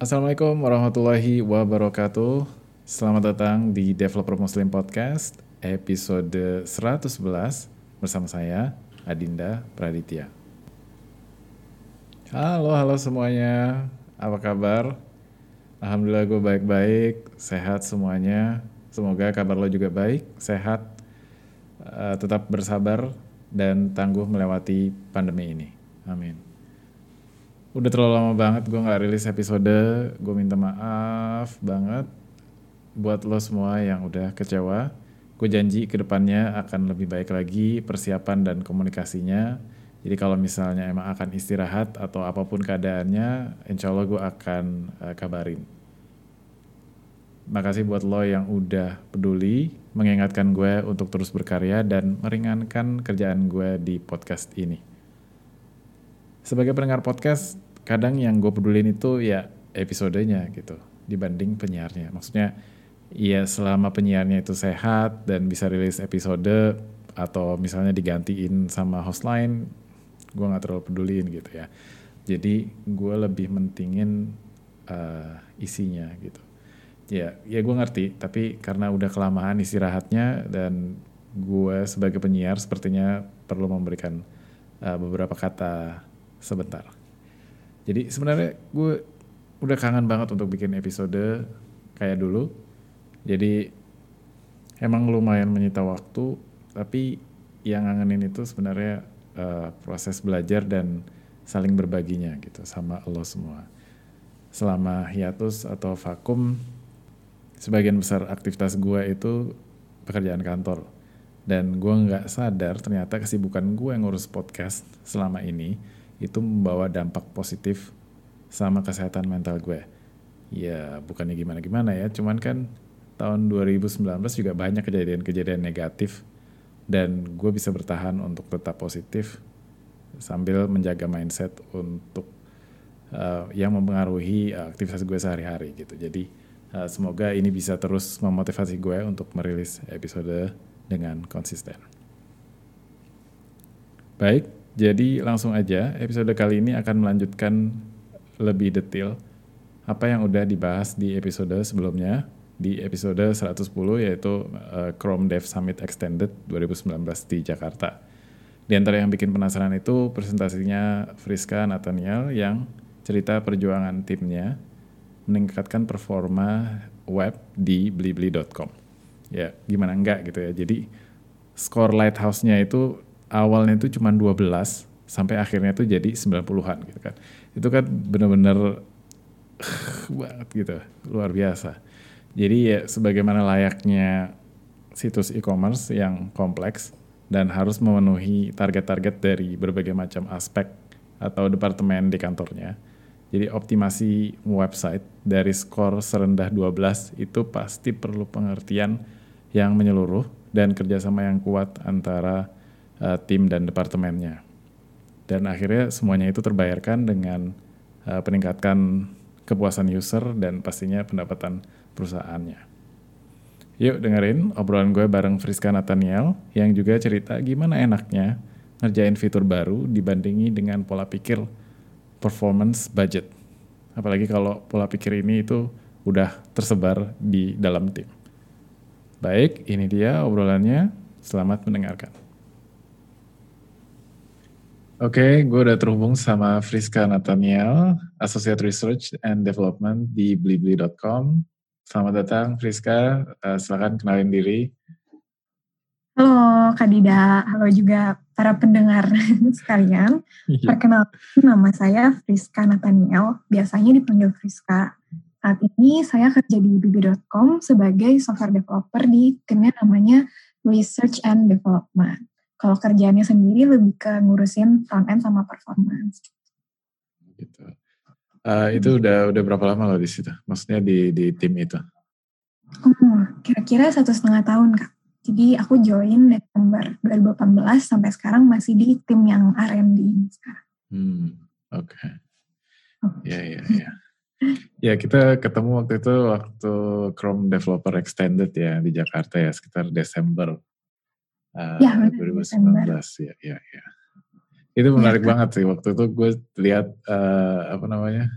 Assalamualaikum warahmatullahi wabarakatuh. Selamat datang di Developer Muslim Podcast episode 111 bersama saya Adinda Praditya. Halo, halo semuanya. Apa kabar? Alhamdulillah gue baik-baik, sehat semuanya. Semoga kabar lo juga baik, sehat, uh, tetap bersabar dan tangguh melewati pandemi ini. Amin udah terlalu lama banget gue nggak rilis episode. Gue minta maaf banget buat lo semua yang udah kecewa. Gue janji ke depannya akan lebih baik lagi persiapan dan komunikasinya. Jadi kalau misalnya emang akan istirahat atau apa pun keadaannya insya Allah gue akan uh, kabarin. Makasih buat lo yang udah peduli mengingatkan gue untuk terus berkarya dan meringankan kerjaan gue di podcast ini sebagai pendengar podcast kadang yang gue pedulin itu ya episodenya gitu dibanding penyiarnya. Maksudnya ya selama penyiarnya itu sehat dan bisa rilis episode atau misalnya digantiin sama host lain gue nggak terlalu pedulin gitu ya. Jadi gue lebih mentingin uh, isinya gitu. Ya ya gue ngerti tapi karena udah kelamaan istirahatnya dan gue sebagai penyiar sepertinya perlu memberikan uh, beberapa kata sebentar. Jadi sebenarnya gue udah kangen banget untuk bikin episode kayak dulu. Jadi emang lumayan menyita waktu, tapi yang ngangenin itu sebenarnya uh, proses belajar dan saling berbaginya gitu sama lo semua. Selama hiatus atau vakum, sebagian besar aktivitas gue itu pekerjaan kantor. Dan gue nggak sadar ternyata kesibukan gue ngurus podcast selama ini itu membawa dampak positif sama kesehatan mental gue. Ya bukannya gimana-gimana ya, cuman kan tahun 2019 juga banyak kejadian-kejadian negatif dan gue bisa bertahan untuk tetap positif sambil menjaga mindset untuk uh, yang mempengaruhi aktivitas gue sehari-hari gitu. Jadi uh, semoga ini bisa terus memotivasi gue untuk merilis episode dengan konsisten. Baik, jadi langsung aja, episode kali ini akan melanjutkan lebih detail apa yang udah dibahas di episode sebelumnya, di episode 110 yaitu uh, Chrome Dev Summit Extended 2019 di Jakarta. Di antara yang bikin penasaran itu presentasinya Friska Nathaniel yang cerita perjuangan timnya meningkatkan performa web di blibli.com. Ya, gimana enggak gitu ya. Jadi skor lighthouse-nya itu awalnya itu cuma 12 sampai akhirnya itu jadi 90-an gitu kan. Itu kan bener-bener banget gitu, luar biasa. Jadi ya sebagaimana layaknya situs e-commerce yang kompleks dan harus memenuhi target-target dari berbagai macam aspek atau departemen di kantornya. Jadi optimasi website dari skor serendah 12 itu pasti perlu pengertian yang menyeluruh dan kerjasama yang kuat antara uh, tim dan departemennya. Dan akhirnya semuanya itu terbayarkan dengan uh, peningkatan kepuasan user dan pastinya pendapatan perusahaannya. Yuk dengerin obrolan gue bareng Friska Nathaniel yang juga cerita gimana enaknya ngerjain fitur baru dibandingi dengan pola pikir performance budget. Apalagi kalau pola pikir ini itu udah tersebar di dalam tim. Baik, ini dia obrolannya. Selamat mendengarkan. Oke, okay, gue udah terhubung sama Friska Nathaniel, Associate Research and Development di blibli.com. Selamat datang Friska, uh, silakan kenalin diri. Halo Kak Dida, halo juga para pendengar sekalian. Yeah. Perkenalkan nama saya Friska Nathaniel, biasanya dipanggil Friska. Saat ini saya kerja di bibi.com sebagai software developer di timnya namanya Research and Development. Kalau kerjaannya sendiri lebih ke ngurusin front end sama performance. Gitu. Uh, itu udah udah berapa lama lo di situ? Maksudnya di di tim itu? Oh, kira-kira satu setengah tahun kak. Jadi aku join Desember 2018 sampai sekarang masih di tim yang R&D sekarang. Hmm, oke. Okay. Ya, ya, ya. Ya kita ketemu waktu itu waktu Chrome Developer Extended ya di Jakarta ya sekitar Desember uh, ya, 2019 ya ya ya itu iya, menarik ya, banget sih waktu itu gue lihat uh, apa namanya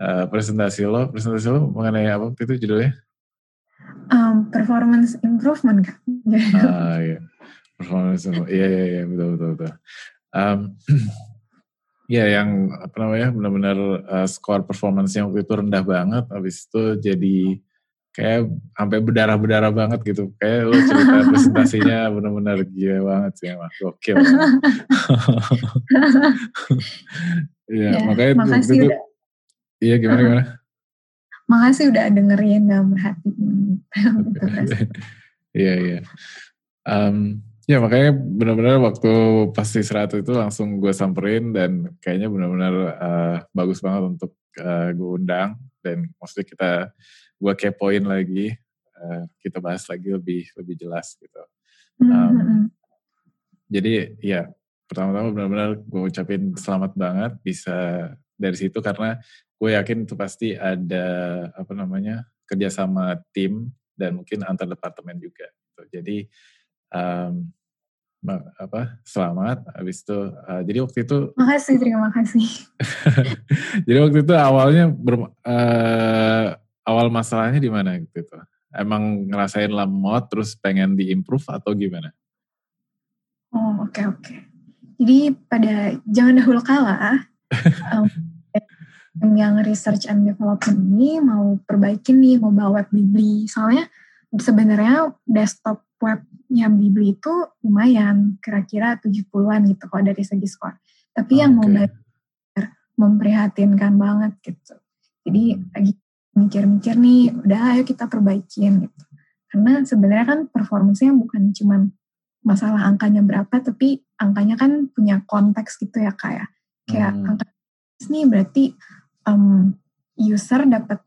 uh, presentasi lo, presentasi lo mengenai apa itu judulnya? Um, performance improvement kan? ah iya, performance improvement. Iya iya iya betul betul betul. Um, ya yang apa namanya benar-benar uh, skor performance-nya waktu itu rendah banget, habis itu jadi kayak sampai berdarah-berdarah banget gitu. Kayak lo cerita presentasinya benar-benar gila banget sih emang gokil. Iya, ya, makanya makasih itu, udah. Iya gimana gimana? Makasih udah dengerin dan merhatiin. Iya iya. Um, ya makanya benar-benar waktu pasti serat itu langsung gue samperin dan kayaknya benar-benar uh, bagus banget untuk uh, gue undang dan maksudnya kita gue kepoin lagi uh, kita bahas lagi lebih lebih jelas gitu um, mm-hmm. jadi ya pertama-tama benar-benar gue ucapin selamat banget bisa dari situ karena gue yakin itu pasti ada apa namanya kerjasama tim dan mungkin antar departemen juga gitu. jadi um, apa selamat habis itu uh, jadi waktu itu makasih terima kasih jadi waktu itu awalnya ber, uh, awal masalahnya di mana gitu itu? Emang ngerasain lemot terus pengen diimprove atau gimana? Oh oke okay, oke. Okay. Jadi pada jangan dahulu kala um, yang research and development ini mau perbaikin nih mau bawa web Bibli. Soalnya sebenarnya desktop webnya Bibli itu lumayan kira-kira 70-an gitu kalau dari segi skor. Tapi oh, yang okay. mau belajar memprihatinkan banget gitu. Jadi lagi mikir-mikir nih, udah ayo kita perbaikin gitu. Karena sebenarnya kan performance-nya bukan cuman masalah angkanya berapa, tapi angkanya kan punya konteks gitu ya kayak kayak hmm. angka ini berarti um, user dapat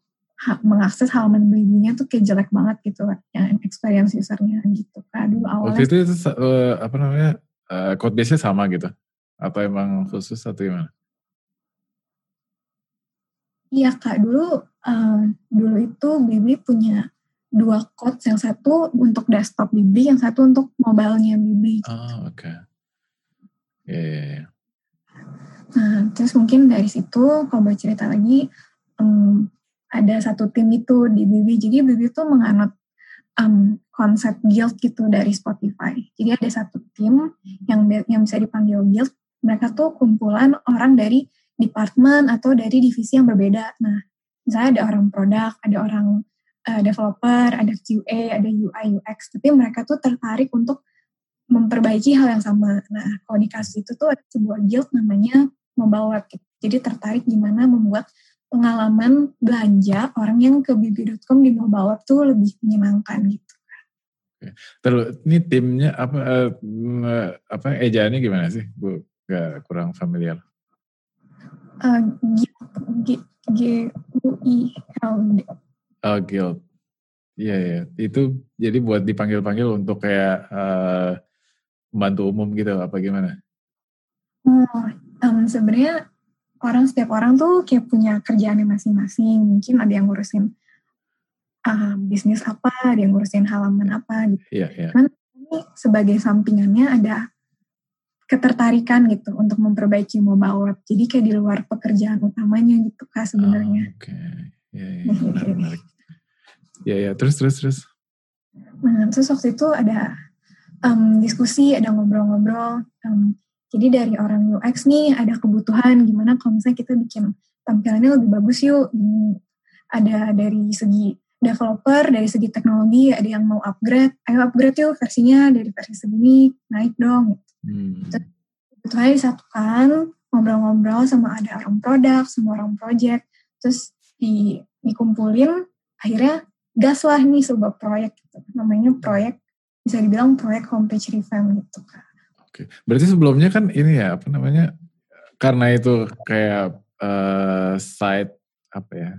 mengakses halaman belinya tuh kayak jelek banget gitu yang experience usernya gitu kan dulu awalnya waktu itu, itu uh, apa namanya uh, code base-nya sama gitu atau emang khusus atau gimana? Iya kak dulu uh, dulu itu Bibi punya dua code, yang satu untuk desktop Bibi, yang satu untuk mobilenya Bibi. Oh, oke. Okay. Iya, yeah, yeah, yeah. Nah, terus mungkin dari situ, kalau mau cerita lagi, um, ada satu tim itu di Bibi. Jadi Bibi tuh menganut um, konsep guild gitu dari Spotify. Jadi ada satu tim yang yang bisa dipanggil guild. Mereka tuh kumpulan orang dari departemen atau dari divisi yang berbeda. Nah, misalnya ada orang produk, ada orang uh, developer, ada QA, ada UI UX, tapi mereka tuh tertarik untuk memperbaiki hal yang sama. Nah, kalau di kasus itu tuh ada sebuah guild namanya mobile web. Jadi tertarik gimana membuat pengalaman belanja orang yang ke bibi.com di mobile web tuh lebih menyenangkan gitu. Terus ini timnya apa uh, apa ejaannya gimana sih? Gue gak kurang familiar. Uh, G U I L D. Oh guild. Iya ya. Itu jadi buat dipanggil-panggil untuk kayak uh, membantu umum gitu apa gimana? Oh, um, sebenarnya orang setiap orang tuh kayak punya kerjaannya masing-masing. Mungkin ada yang ngurusin uh, bisnis apa, ada yang ngurusin halaman apa gitu. Iya, iya. Cuman ini sebagai sampingannya ada ketertarikan gitu untuk memperbaiki mobile web. Jadi kayak di luar pekerjaan utamanya gitu kak sebenarnya. Oh, Oke, okay. ya, ya, menarik, menarik. Ya, ya, terus, terus, terus. Nah, terus waktu itu ada um, diskusi, ada ngobrol-ngobrol. Um, jadi dari orang UX nih ada kebutuhan gimana kalau misalnya kita bikin tampilannya lebih bagus yuk. Ada dari segi developer, dari segi teknologi, ada yang mau upgrade, ayo upgrade yuk versinya dari versi segini, naik dong. Hmm. Kebetulan disatukan, ngobrol-ngobrol sama ada orang produk, sama orang project, terus di, dikumpulin, akhirnya gas lah nih sebuah proyek gitu. Namanya proyek, bisa dibilang proyek homepage revamp gitu kan. Oke, berarti sebelumnya kan ini ya, apa namanya, karena itu kayak uh, site, apa ya,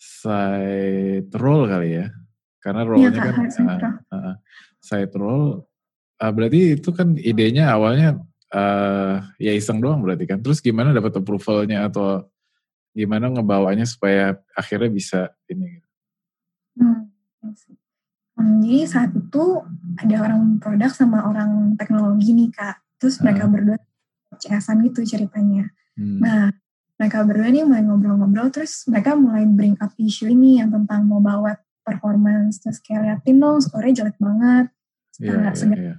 site role kali ya, karena role-nya ya, kan uh, uh, site role uh, berarti itu kan idenya awalnya uh, ya iseng doang berarti kan. Terus gimana dapat approvalnya atau gimana ngebawanya supaya akhirnya bisa ini? Hmm. Jadi saat itu ada orang produk sama orang teknologi nih kak. Terus mereka uh. berdua cs gitu ceritanya. Hmm. Nah mereka berdua nih mulai ngobrol-ngobrol terus mereka mulai bring up isu ini yang tentang mobile web performance terus kayak liatin dong skornya jelek banget yeah, yeah, yeah.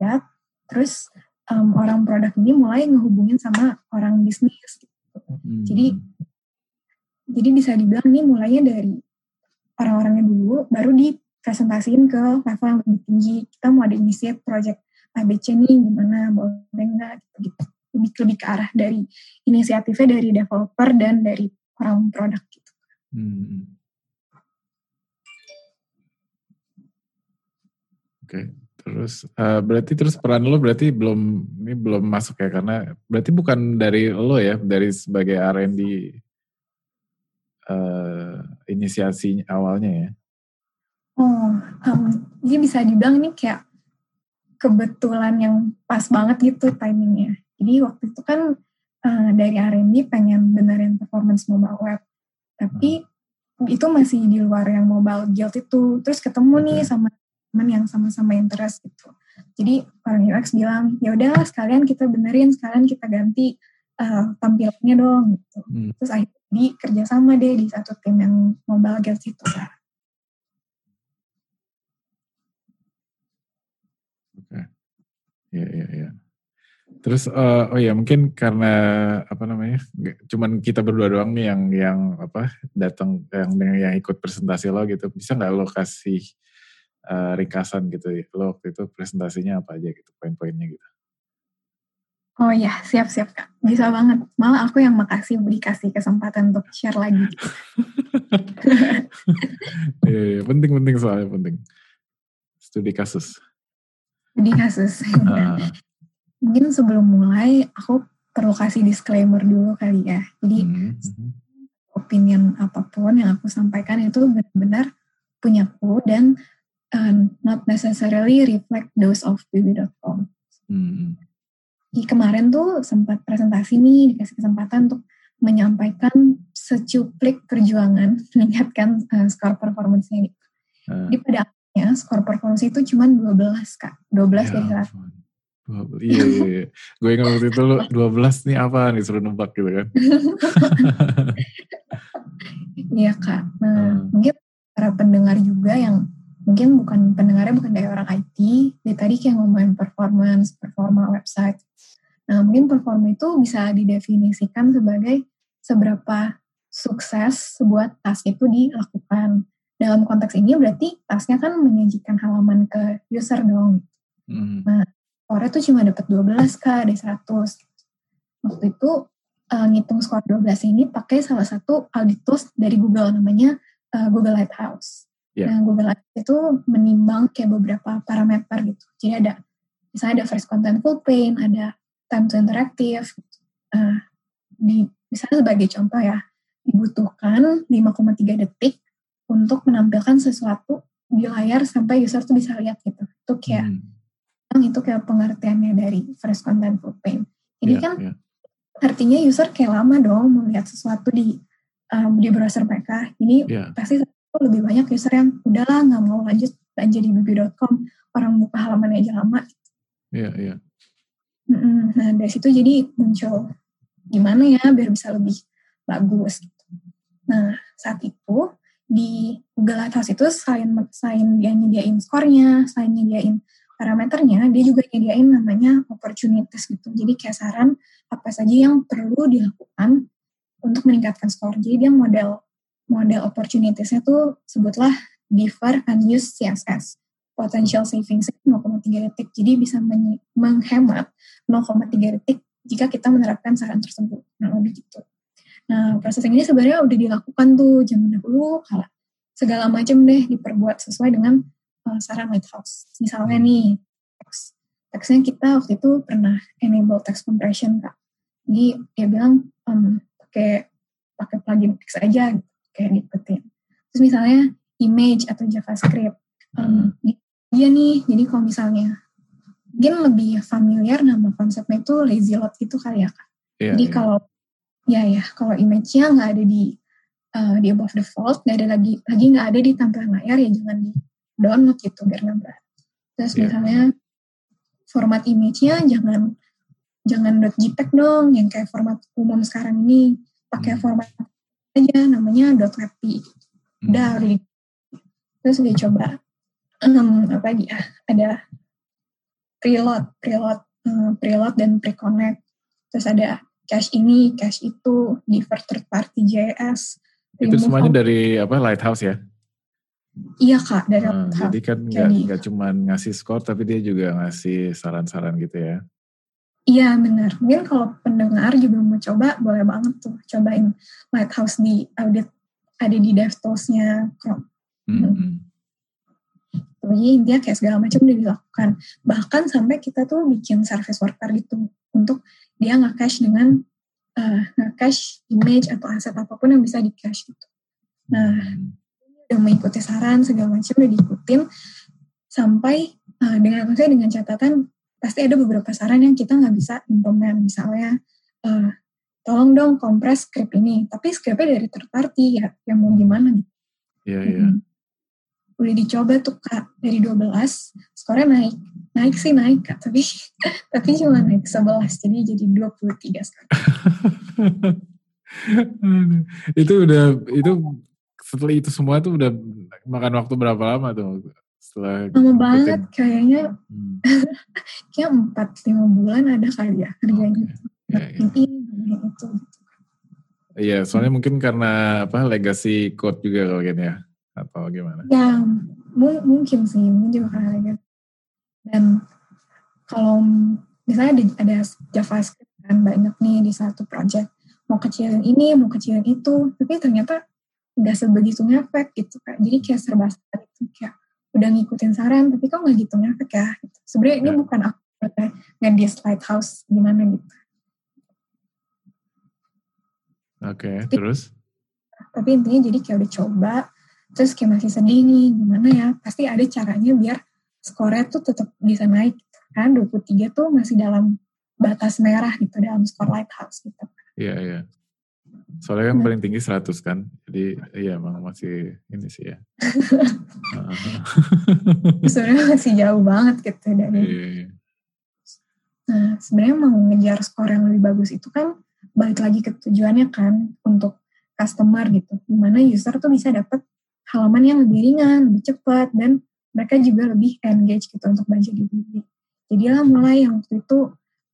Ya terus um, orang produk ini mulai ngehubungin sama orang bisnis gitu. hmm. jadi jadi bisa dibilang nih mulainya dari orang-orangnya dulu baru dipresentasiin ke level yang lebih tinggi kita mau ada inisiatif project ABC nih gimana boleh nggak gitu, gitu lebih lebih ke arah dari inisiatifnya dari developer dan dari orang produk gitu. Hmm. Oke, okay. Terus uh, berarti terus peran lo berarti belum ini belum masuk ya karena berarti bukan dari lo ya dari sebagai R&D uh, inisiasi awalnya ya? Oh, um, jadi bisa dibilang ini kayak kebetulan yang pas banget gitu timingnya. Jadi waktu itu kan uh, dari R&D pengen benerin performance mobile web, tapi hmm. itu masih di luar yang mobile guild itu. Terus ketemu okay. nih sama teman yang sama-sama interest gitu. Jadi orang UX bilang, ya udah sekalian kita benerin, sekalian kita ganti uh, tampilannya dong gitu. Hmm. Terus akhirnya di kerjasama deh di satu tim yang mobile guild itu. Oke. Okay. Ya, ya, ya. Terus uh, oh ya mungkin karena apa namanya cuman kita berdua doang nih yang yang apa datang yang yang ikut presentasi lo gitu bisa nggak lo kasih uh, ringkasan gitu ya lo waktu itu presentasinya apa aja gitu poin-poinnya gitu Oh ya siap siap kak bisa banget malah aku yang makasih dikasih kesempatan untuk share lagi. Iya yeah, penting penting soalnya penting studi kasus. Studi kasus. Uh mungkin sebelum mulai aku perlu kasih disclaimer dulu kali ya. Jadi mm -hmm. opinion apa pun yang aku sampaikan itu benar-benar punyaku dan uh, not necessarily reflect those of bibi.com. Mm -hmm. Di kemarin tuh sempat presentasi nih dikasih kesempatan untuk menyampaikan secuplik perjuangan meningkatkan uh, skor performance-nya gitu. Uh. Di pada akhirnya skor performance itu cuma 12 kak, 12 yeah. dari 100 Iya, iya, iya. Gue ingat waktu itu lu 12 nih apa nih suruh nebak gitu kan. iya kak. Nah hmm. mungkin para pendengar juga yang mungkin bukan pendengarnya bukan dari orang IT. Dari tadi kayak ngomongin performance, performa website. Nah mungkin performa itu bisa didefinisikan sebagai seberapa sukses sebuah task itu dilakukan. Dalam konteks ini berarti tasknya kan menyajikan halaman ke user dong. Hmm. Nah skornya tuh cuma dapat 12 kak dari 100 waktu itu uh, ngitung skor 12 ini pakai salah satu audit tools dari Google namanya uh, Google Lighthouse yeah. nah Google Lighthouse itu menimbang kayak beberapa parameter gitu jadi ada misalnya ada first content full pane ada time to interactive uh, di misalnya sebagai contoh ya dibutuhkan 5,3 detik untuk menampilkan sesuatu di layar sampai user tuh bisa lihat gitu itu kayak hmm itu kayak pengertiannya dari first content full pain. Jadi yeah, kan yeah. artinya user kayak lama dong melihat sesuatu di um, di browser mereka. Ini yeah. pasti lebih banyak user yang udahlah nggak mau lanjut belanja di bibi.com orang buka halaman aja lama. Iya yeah, iya. Yeah. Nah dari situ jadi muncul gimana ya biar bisa lebih bagus. Gitu. Nah saat itu di Google Ads itu selain selain dia nyediain skornya, selain nyediain parameternya dia juga nyediain namanya opportunities gitu. Jadi kayak saran apa saja yang perlu dilakukan untuk meningkatkan skor. Jadi dia model model opportunitiesnya tuh sebutlah defer use CSS. Potential savings 0,3 detik. Jadi bisa menghemat 0,3 detik jika kita menerapkan saran tersebut. Nah, lebih gitu. Nah, proses ini sebenarnya udah dilakukan tuh zaman dahulu, kalau segala macam deh diperbuat sesuai dengan uh, saran Lighthouse. Misalnya hmm. nih, teks. Teksnya kita waktu itu pernah enable text compression, Kak. Jadi dia bilang um, pakai pakai plugin text aja gitu, kayak diikutin. Terus misalnya image atau JavaScript. Um, hmm. Dia nih, jadi kalau misalnya mungkin lebih familiar nama konsepnya itu lazy load gitu kali ya, Kak. Yeah, jadi yeah. kalau ya ya kalau image-nya nggak ada di uh, di above default nggak ada lagi lagi nggak ada di tampilan layar ya jangan di download gitu biar nggak berat. Terus yeah. misalnya format image-nya jangan jangan .jpeg dong yang kayak format umum sekarang ini. pakai hmm. format aja namanya udah hmm. udah terus dia coba um, apa lagi? Ya ada preload preload um, preload dan preconnect. Terus ada cache ini cache itu divert third party JS itu semuanya dari apa Lighthouse ya? Iya kak dari hmm, Jadi kan nggak nggak cuma ngasih skor tapi dia juga ngasih saran-saran gitu ya. Iya benar. Mungkin kalau pendengar juga mau coba boleh banget tuh cobain Lighthouse di audit ada di DevTools-nya Chrome. Hmm. hmm. Pokoknya intinya kayak segala macam udah dilakukan. Bahkan sampai kita tuh bikin service worker gitu untuk dia nge-cache dengan uh, nge-cache image atau aset apa pun yang bisa di-cache gitu. Nah, hmm. udah mengikuti saran segala macam udah diikutin sampai uh, dengan maksudnya dengan catatan pasti ada beberapa saran yang kita nggak bisa implement. Misalnya uh, tolong dong kompres script ini. Tapi scriptnya dari third party ya yang mau gimana gitu. Iya yeah, iya. Yeah udah dicoba tuh kak dari 12 skornya naik. Naik sih naik kak tapi tapi cuma naik 11 jadi jadi 23 sekarang. Itu udah itu setelah itu semua tuh udah makan waktu berapa lama tuh setelah lama banget kayaknya hmm. kayak empat lima bulan ada kali ya kerjanya okay. ya, ya. ini itu Iya, soalnya mungkin karena apa legacy code juga kalau gitu ya atau gimana? Ya mungkin sih, mungkin juga karena gitu. Dan kalau misalnya ada, ada JavaScript kan banyak nih di satu project, mau kecilin ini, mau kecilin itu, tapi ternyata nggak sebegitu ngefek gitu kan. Jadi kayak serba salah itu kayak udah ngikutin saran, tapi kok nggak gitu ngefek ya? Gitu. Sebenarnya ya. ini bukan aku nggak di house gimana gitu. Oke, okay, terus? Tapi intinya jadi kayak udah coba, terus kayak masih sedih nih gimana ya pasti ada caranya biar skornya tuh tetap bisa naik gitu. kan 23 tuh masih dalam batas merah gitu dalam skor lighthouse gitu iya iya soalnya kan nah. paling tinggi 100 kan jadi iya emang masih ini sih ya sebenarnya masih jauh banget gitu dari iya, iya. nah sebenarnya mau ngejar skor yang lebih bagus itu kan balik lagi ke tujuannya kan untuk customer gitu gimana user tuh bisa dapat halaman yang lebih ringan, lebih cepat, dan mereka juga lebih engage gitu untuk baca di buku. Jadilah mulai yang waktu itu,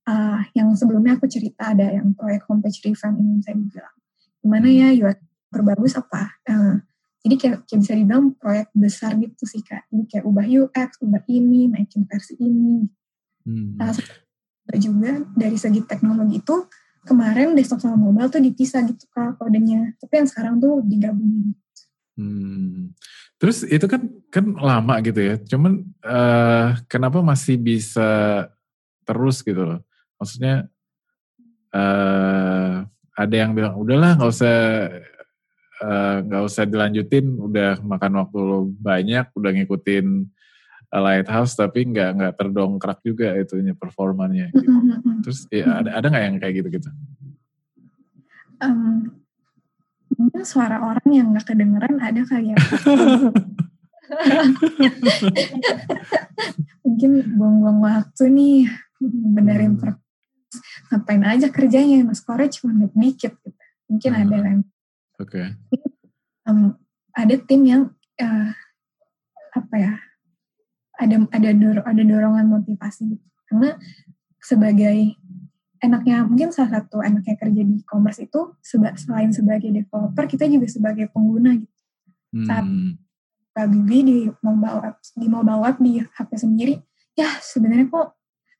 uh, yang sebelumnya aku cerita ada yang proyek homepage revamp ini saya bilang. Gimana ya UX terbagus apa? Uh, jadi kayak, kayak bisa dibilang proyek besar gitu sih kak. Jadi kayak ubah UX, ubah ini, naikin versi ini. Hmm. Uh, juga dari segi teknologi itu kemarin desktop sama mobile tuh dipisah gitu kak kodenya. Tapi yang sekarang tuh digabungin. Hmm. Terus itu kan kan lama gitu ya. Cuman uh, kenapa masih bisa terus gitu loh? Maksudnya uh, ada yang bilang udahlah nggak usah eh, nggak uh, usah dilanjutin, udah makan waktu lo banyak, udah ngikutin lighthouse tapi nggak nggak terdongkrak juga itunya performanya. Gitu. Terus ya, ada ada nggak yang kayak gitu gitu? Um, mungkin suara orang yang nggak kedengeran ada kali ya mungkin buang-buang waktu nih benerin hmm. Ngapain aja kerjanya mas skornya cuma dikit gitu mungkin hmm. ada kan oke okay. um, ada tim yang uh, apa ya ada ada dor ada dorongan motivasi gitu karena sebagai enaknya mungkin salah satu enaknya kerja di e-commerce itu seba, selain sebagai developer kita juga sebagai pengguna gitu hmm. saat Bibi di mobile app di mobile web di HP sendiri ya sebenarnya kok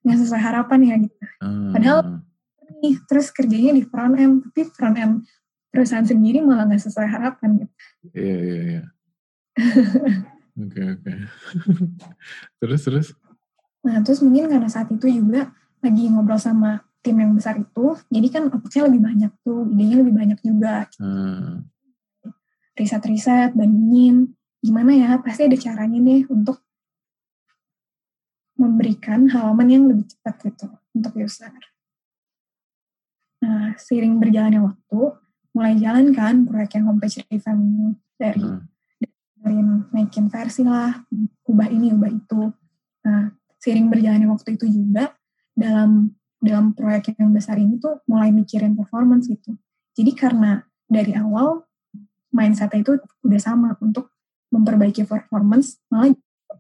nggak sesuai harapan ya gitu. Hmm. padahal nih terus kerjanya di front end tapi front end perusahaan sendiri malah nggak sesuai harapan gitu. Iya iya iya. Oke oke. Terus terus? Nah terus mungkin karena saat itu juga lagi ngobrol sama tim yang besar itu jadi kan outputnya lebih banyak tuh idenya lebih banyak juga. Hmm. riset-riset bandingin gimana ya pasti ada caranya nih untuk memberikan halaman yang lebih cepat gitu untuk user nah seiring berjalannya waktu mulai jalan kan proyek yang homepage revamp ini dari hmm. dari naikin versi lah ubah ini ubah itu nah seiring berjalannya waktu itu juga dalam dalam proyek yang besar ini tuh mulai mikirin performance gitu. Jadi karena dari awal mindsetnya itu udah sama untuk memperbaiki performance, malah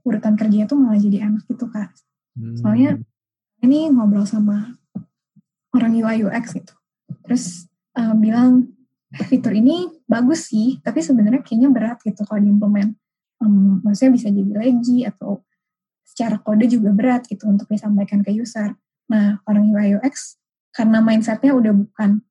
urutan kerja itu malah jadi enak gitu kak. Hmm. Soalnya ini ngobrol sama orang UI UX gitu, terus uh, bilang eh, fitur ini bagus sih, tapi sebenarnya kayaknya berat gitu kalau diimplement. Um, maksudnya bisa jadi lagi atau secara kode juga berat gitu untuk disampaikan ke user. Nah orang UI UX karena mindsetnya udah bukan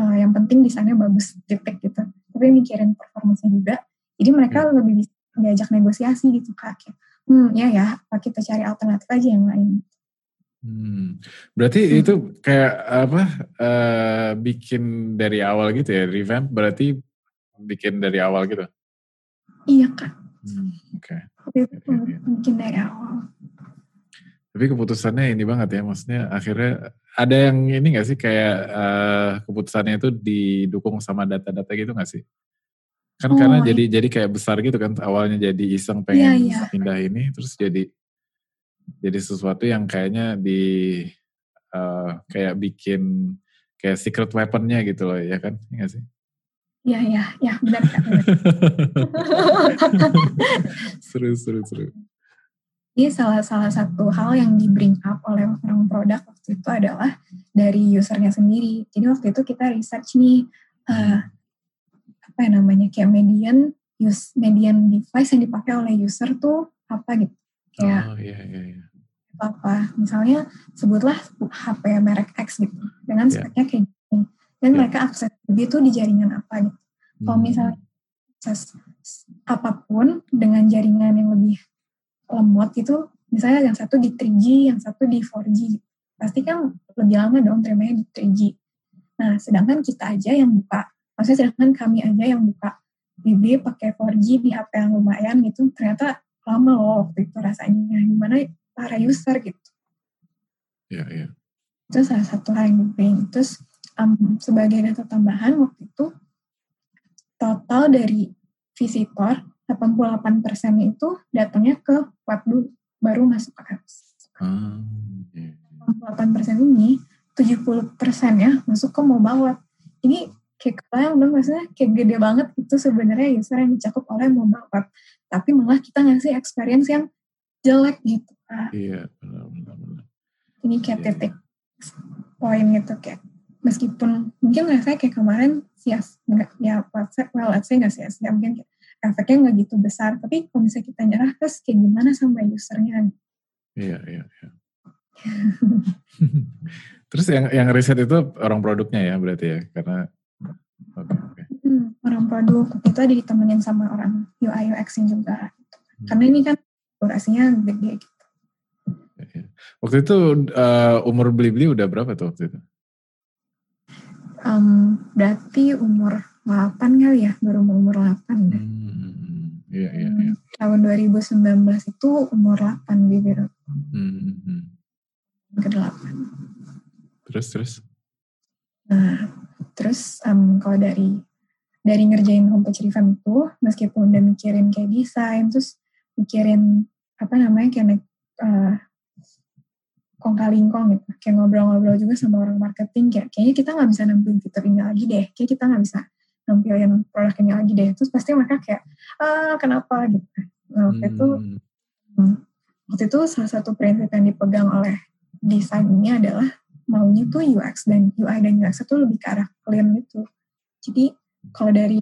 uh, yang penting desainnya bagus titik gitu tapi mikirin performanya juga jadi mereka hmm. lebih bisa diajak negosiasi gitu kak hmm ya ya apa kita cari alternatif aja yang lain Hmm. Berarti hmm. itu kayak apa? Uh, bikin dari awal gitu ya, revamp berarti bikin dari awal gitu? Iya kak. Hmm, Oke. Okay. Bikin dari awal. Tapi keputusannya ini banget ya, maksudnya akhirnya ada yang ini gak sih kayak uh, keputusannya itu didukung sama data-data gitu gak sih? Kan oh, karena iya. jadi jadi kayak besar gitu kan awalnya jadi iseng iya, pengen iya, iya. pindah ini terus jadi jadi sesuatu yang kayaknya di uh, kayak bikin kayak secret weaponnya gitu loh ya kan? Iya gak sih? Iya iya iya benar kan. seru seru seru. Jadi salah salah satu hal yang di bring up oleh orang produk waktu itu adalah dari usernya sendiri. Jadi waktu itu kita research nih uh, apa ya namanya kayak median use median device yang dipakai oleh user tuh apa gitu. Kayak oh, iya, iya, iya. apa misalnya sebutlah HP merek X gitu dengan yeah. speknya kayak gini dan yeah. mereka akses lebih itu di jaringan apa gitu. Hmm. Kalau misalnya akses apa pun dengan jaringan yang lebih lemot itu misalnya yang satu di 3G, yang satu di 4G. Pasti kan lebih lama dong terimanya di 3G. Nah, sedangkan kita aja yang buka, maksudnya sedangkan kami aja yang buka BB pakai 4G di HP yang lumayan gitu, ternyata lama loh waktu itu rasanya. Gimana para user gitu. Iya, iya. Itu salah satu hal yang penting. Terus um, sebagai data tambahan waktu itu total dari visitor 88 persennya itu datangnya ke web dulu, baru masuk ke apps. Hmm, yeah. 88 persen ini 70 persen ya masuk ke mobile web. Ini kayak kalian dong maksudnya kayak gede banget itu sebenarnya user yang dicakup oleh mobile web. Tapi malah kita ngasih experience yang jelek gitu. Iya, benar-benar. Ini kayak yeah. titik poin gitu kayak meskipun mungkin saya kayak kemarin sias nggak ya well let's say nggak sia-sia mungkin kayak efeknya nggak gitu besar tapi kalau misalnya kita nyerah terus kayak gimana sama usernya iya iya iya terus yang yang riset itu orang produknya ya berarti ya karena okay, okay. Hmm, orang produk itu ada ditemenin sama orang UI UX juga hmm. karena ini kan durasinya gede gitu waktu itu uh, umur beli-beli udah berapa tuh waktu itu um, berarti umur 8 kali ya baru umur 8 deh. Hmm, iya, iya, iya. Tahun 2019 itu umur 8 bibir. Hmm, hmm. Ke 8. Terus terus? Nah, terus um, kalau dari dari ngerjain homepage revamp itu meskipun udah mikirin kayak desain terus mikirin apa namanya kayak uh, kong kali kong gitu. Kayak ngobrol-ngobrol juga sama orang marketing kayak kayaknya kita nggak bisa nampilin fitur ini lagi deh. Kayak kita nggak bisa nampilin produk ini lagi deh. Terus pasti mereka kayak ah kenapa? gitu nah, waktu hmm. itu hmm, waktu itu salah satu prinsip yang dipegang oleh desain ini adalah maunya tuh UX dan UI dan UX itu lebih ke arah clean gitu jadi kalau dari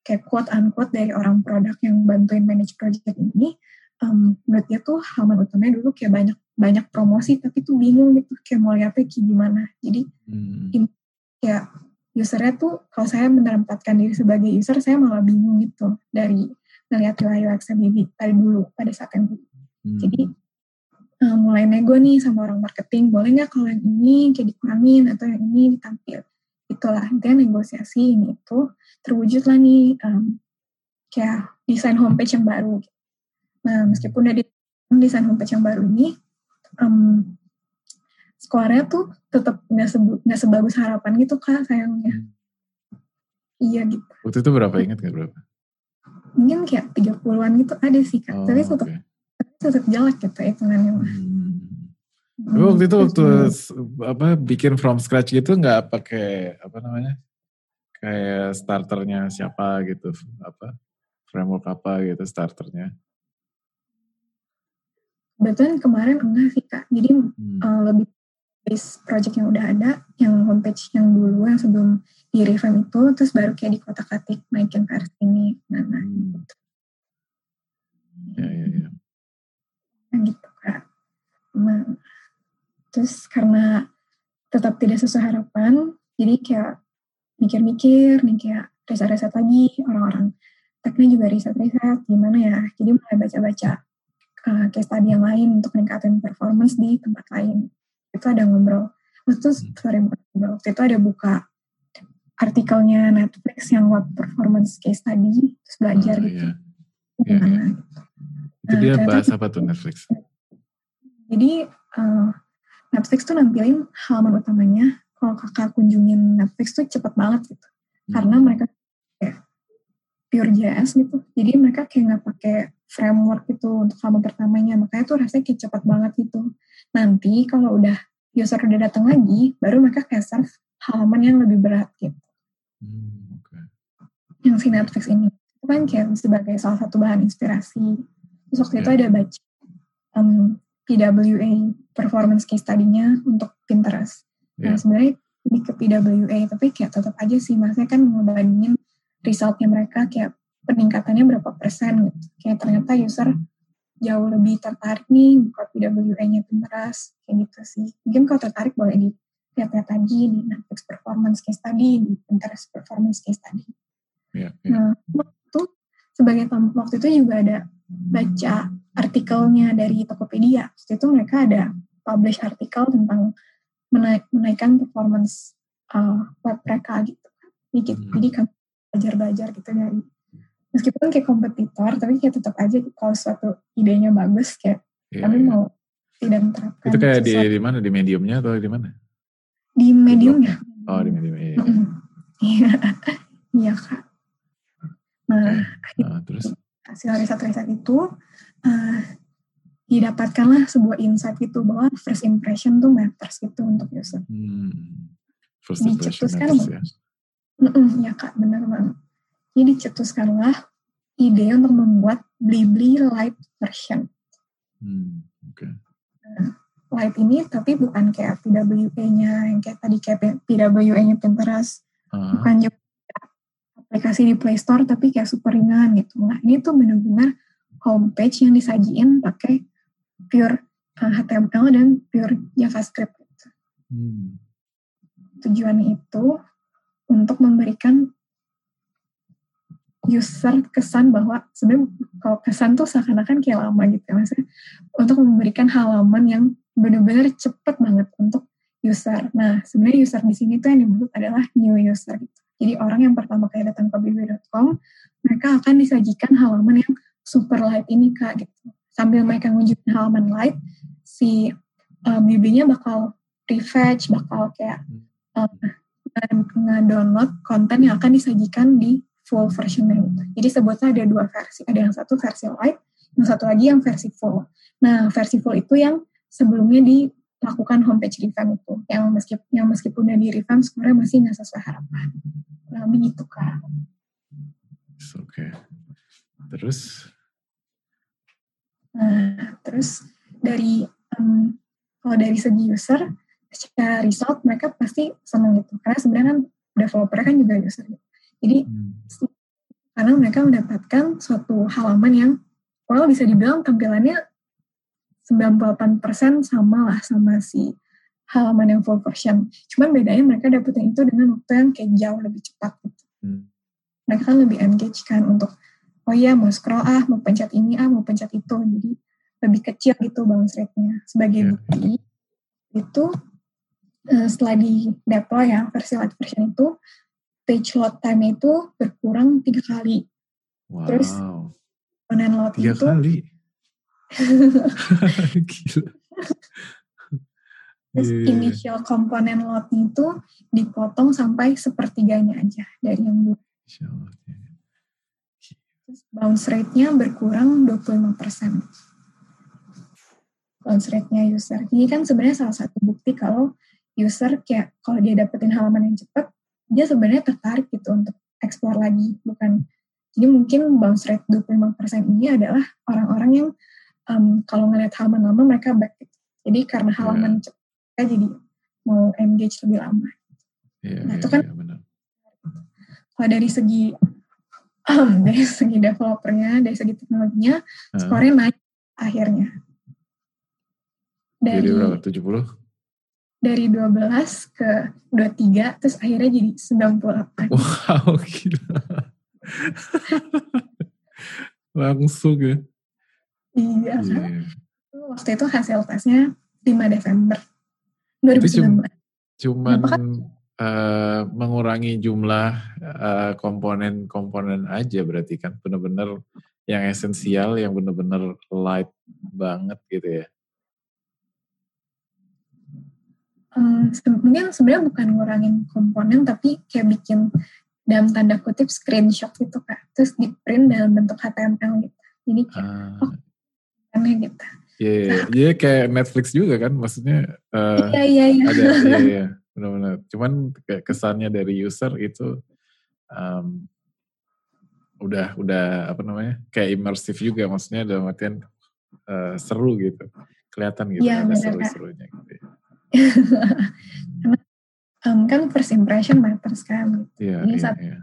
kayak quote unquote dari orang produk yang bantuin manage project ini um, menurut dia tuh halaman utamanya dulu kayak banyak banyak promosi tapi tuh bingung gitu kayak mau lihatnya kayak gimana jadi hmm. kayak usernya tuh kalau saya menempatkan diri sebagai user saya malah bingung gitu dari ngeliat UI UX sendiri dari dulu pada saat yang dulu hmm. jadi um, mulai nego nih sama orang marketing boleh nggak kalau yang ini kayak dikurangin atau yang ini ditampil itulah intinya negosiasi ini itu terwujud lah nih um, kayak desain homepage yang baru Nah, meskipun udah di desain homepage yang baru ini, um, skornya tuh tetap nggak nggak sebagus harapan gitu kak sayangnya. Hmm. Iya gitu. Waktu itu berapa ingat nggak berapa? Mungkin kayak 30-an gitu ada sih kak, oh, tapi tetap okay. Tetap jelek gitu hitungannya mah. Hmm. Tapi waktu itu waktu apa bikin from scratch gitu nggak pakai apa namanya kayak starternya siapa gitu apa framework apa gitu starternya Kebetulan kemarin enggak sih kak, jadi hmm. uh, lebih base project yang udah ada, yang homepage yang dulu yang sebelum di revamp itu, terus baru kayak di kotak katik naikin versi ini, nah, nah hmm. gitu. Ya ya ya. Gitu kak. Nah, terus karena tetap tidak sesuai harapan, jadi kayak mikir-mikir nih kayak riset-riset lagi orang-orang teknik juga riset-riset gimana ya jadi mulai baca-baca uh, case study yang lain untuk meningkatkan performance di tempat lain. Itu ada ngobrol. Waktu itu, sorry, ngobrol. Waktu itu ada buka artikelnya Netflix yang web performance case study, terus belajar oh, gitu. Iya. Gimana iya, iya. Gitu. Itu nah, dia bahas apa tuh Netflix? Jadi uh, Netflix tuh nampilin halaman utamanya. Kalau kakak kunjungin Netflix tuh cepet banget gitu. Hmm. Karena mereka kayak pure JS gitu. Jadi mereka kayak nggak pakai framework itu untuk halaman pertamanya makanya tuh rasanya kayak cepat banget gitu nanti kalau udah user udah datang lagi baru mereka kayak serve halaman yang lebih berat gitu hmm, okay. yang si Netflix ini itu kan kayak sebagai salah satu bahan inspirasi terus waktu yeah. itu ada baca um, PWA performance case tadinya untuk Pinterest yeah. nah sebenarnya ini ke PWA tapi kayak tetap aja sih maksudnya kan ngebandingin resultnya mereka kayak peningkatannya berapa persen gitu. Kayak ternyata user jauh lebih tertarik nih buka PWA-nya Pinterest kayak gitu sih. Mungkin kalau tertarik boleh di lihat-lihat lagi di Netflix Performance Case Study, di Pinterest Performance Case Study. Yeah, yeah. Nah, waktu sebagai waktu itu juga ada baca artikelnya dari Tokopedia. Waktu itu mereka ada publish artikel tentang menaik, menaikkan performance uh, web mereka gitu. Jadi, hmm. jadi kami belajar-belajar gitu dari meskipun kayak kompetitor tapi kayak tetap aja kalau suatu idenya bagus kayak yeah, kami yeah. mau tidak menerapkan itu kayak di di mana? Di mediumnya atau di mana? Di mediumnya oh di medium iya iya. Iya. Kak. Nah, nah terus hasil riset-riset itu uh, didapatkanlah sebuah insight itu bahwa first impression tuh matters gitu untuk user. Hmm. First impression matters ya. Mm -mm, ya kak, benar banget. Jadi dicetuskanlah ide untuk membuat Blibli Light version. Hmm, Okay. Nah, Light ini tapi bukan kayak PWA-nya yang kayak tadi kayak PWA-nya Pinterest, uh. bukan juga aplikasi di Play Store tapi kayak super ringan gitu. Nah ini tuh benar-benar homepage yang disajiin pakai pure HTML uh, dan pure JavaScript. Gitu. Hmm. Tujuannya itu untuk memberikan user kesan bahwa sebenarnya kalau kesan tuh seakan-akan kayak lama gitu ya maksudnya untuk memberikan halaman yang benar-benar cepet banget untuk user. Nah sebenarnya user di sini tuh yang dimaksud adalah new user gitu. Jadi orang yang pertama kali datang ke bb.com mereka akan disajikan halaman yang super light ini kak gitu. Sambil mereka ngunjungin halaman light, si uh, bb bakal refresh, bakal kayak uh, nge-download konten yang akan disajikan di full versionnya gitu. Jadi sebutnya ada dua versi. Ada yang satu versi light, yang satu lagi yang versi full. Nah, versi full itu yang sebelumnya dilakukan homepage revamp itu. Yang meskipun yang meskipun udah di revamp sebenarnya masih nggak sesuai harapan. Nah, begitu kan. Oke. Okay. Terus? Nah, terus dari um, kalau dari segi user, secara result mereka pasti senang gitu. Karena sebenarnya kan developer kan juga user gitu. Jadi hmm. karena mereka mendapatkan suatu halaman yang well bisa dibilang tampilannya 98% sama lah sama si halaman yang full version. Cuman bedanya mereka dapetin itu dengan waktu yang kayak jauh lebih cepat gitu. Hmm. Mereka kan lebih engage kan untuk oh iya mau scroll ah, mau pencet ini ah, mau pencet itu. Jadi lebih kecil gitu bounce rate-nya. Sebagai yeah. bukti itu uh, setelah di deploy ya versi light version itu page load time itu berkurang tiga kali. Wow. Terus komponen load tiga itu kali. Gila. Terus yeah. Iya, iya. initial komponen load itu dipotong sampai sepertiganya aja dari yang dulu. Terus bounce rate-nya berkurang 25%. Bounce rate-nya user. Ini kan sebenarnya salah satu bukti kalau user kayak kalau dia dapetin halaman yang cepat, dia sebenarnya tertarik gitu untuk eksplor lagi bukan jadi mungkin bounce rate 25% ini adalah orang-orang yang um, kalau ngeliat halaman lama mereka back jadi karena iya. halaman yeah. cepat jadi mau engage lebih lama yeah, nah yeah, itu kan yeah, benar. kalau dari segi um, dari segi developernya dari segi teknologinya uh. skornya naik akhirnya dari, dari berapa 70 dari 12 ke 23 terus akhirnya jadi 98 wow gila langsung ya iya. Yeah. waktu itu hasil tesnya 5 Desember 2019 cuman kan? uh, mengurangi jumlah uh, komponen-komponen aja berarti kan? Bener-bener yang esensial yang bener-bener light banget gitu ya? Um, mungkin sebenarnya bukan ngurangin komponen tapi kayak bikin dalam tanda kutip screenshot gitu kak. Terus di print dalam bentuk HTML gitu. Jadi kayak uh, oh aneh gitu Iya, yeah, yeah, kayak Netflix juga kan, maksudnya uh, iya, iya, iya. ada, iya, iya, benar-benar. Cuman kayak kesannya dari user itu um, udah, udah apa namanya, kayak imersif juga, maksudnya dalam artian uh, seru gitu, kelihatan gitu, yeah, ada seru-serunya gitu. Um, kan first impression matters kan. Iya, iya, iya.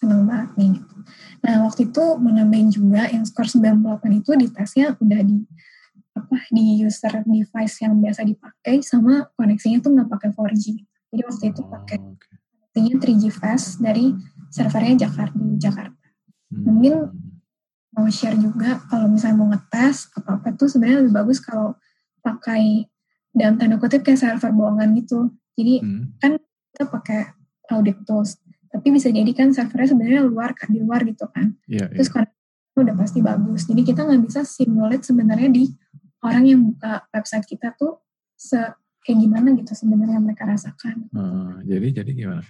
Seneng banget nih. Nah waktu itu menambahin juga yang skor 98 itu di tesnya udah di apa di user device yang biasa dipakai sama koneksinya tuh nggak pakai 4G. Jadi waktu itu pakai oh, okay. koneksinya 3G fast dari servernya Jakarta di Jakarta. Hmm. Mungkin mau share juga kalau misalnya mau ngetes apa apa tuh sebenarnya lebih bagus kalau pakai dalam tanda kutip kayak server bohongan gitu. Jadi hmm. kan kita pakai audit tools, tapi bisa jadi kan servernya sebenarnya luar kan di luar gitu kan. Yeah, Terus yeah. udah pasti bagus. Jadi kita nggak bisa simulate sebenarnya di orang yang buka website kita tuh se kayak gimana gitu sebenarnya mereka rasakan. Hmm, jadi jadi gimana?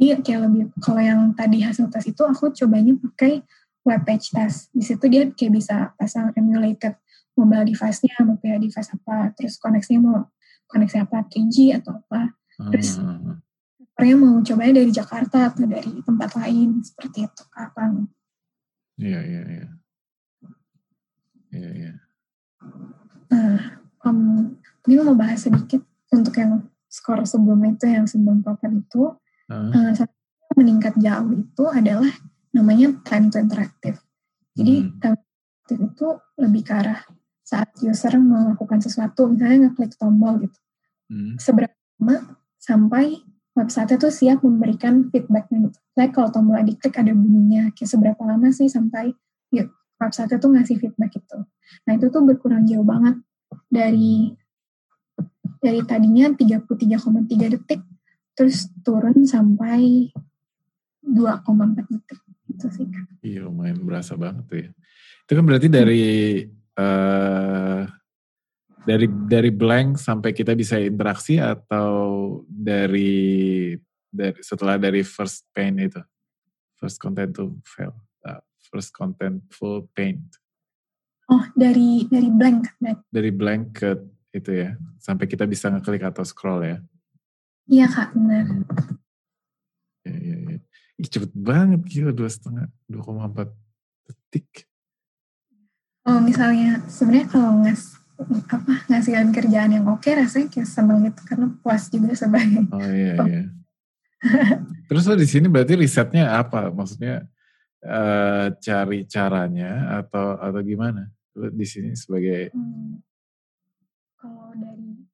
Iya kayak lebih kalau yang tadi hasil tes itu aku cobanya pakai web page test. Di situ dia kayak bisa pasang emulated mobile device-nya mau device apa terus koneksinya mau koneksi apa 3G atau apa terus hmm. Korea mau cobanya dari Jakarta atau dari tempat lain seperti itu kapan iya iya iya iya iya nah um, ini mau bahas sedikit untuk yang skor sebelum itu yang sebelum papan itu uh. Uh, meningkat jauh itu adalah namanya time to interactive jadi hmm. time to interactive itu lebih ke arah saat user melakukan sesuatu, misalnya ngeklik tombol gitu. Hmm. Seberapa lama sampai website itu siap memberikan feedbacknya gitu. Like kalau tombol diklik ada bunyinya, kayak seberapa lama sih sampai yuk, website itu ngasih feedback itu. Nah itu tuh berkurang jauh banget dari dari tadinya 33,3 detik terus turun sampai 2,4 detik itu sih. Iya lumayan berasa banget tuh ya. Itu kan berarti dari uh, dari dari blank sampai kita bisa interaksi atau dari dari setelah dari first paint itu? First content to fail uh, first content full paint. Oh dari dari blank dari blank ke itu ya sampai kita bisa ngeklik atau scroll ya. Iya kak benar. Ya, ya, ya. Ih, cepet banget gila dua setengah dua koma empat detik. Oh misalnya sebenarnya kalau ngas apa ngasihin kerjaan yang oke rasanya kayak seneng gitu karena puas juga sebagai oh iya iya terus lo di sini berarti risetnya apa maksudnya uh, cari caranya atau atau gimana lo di sini sebagai hmm. kalau dari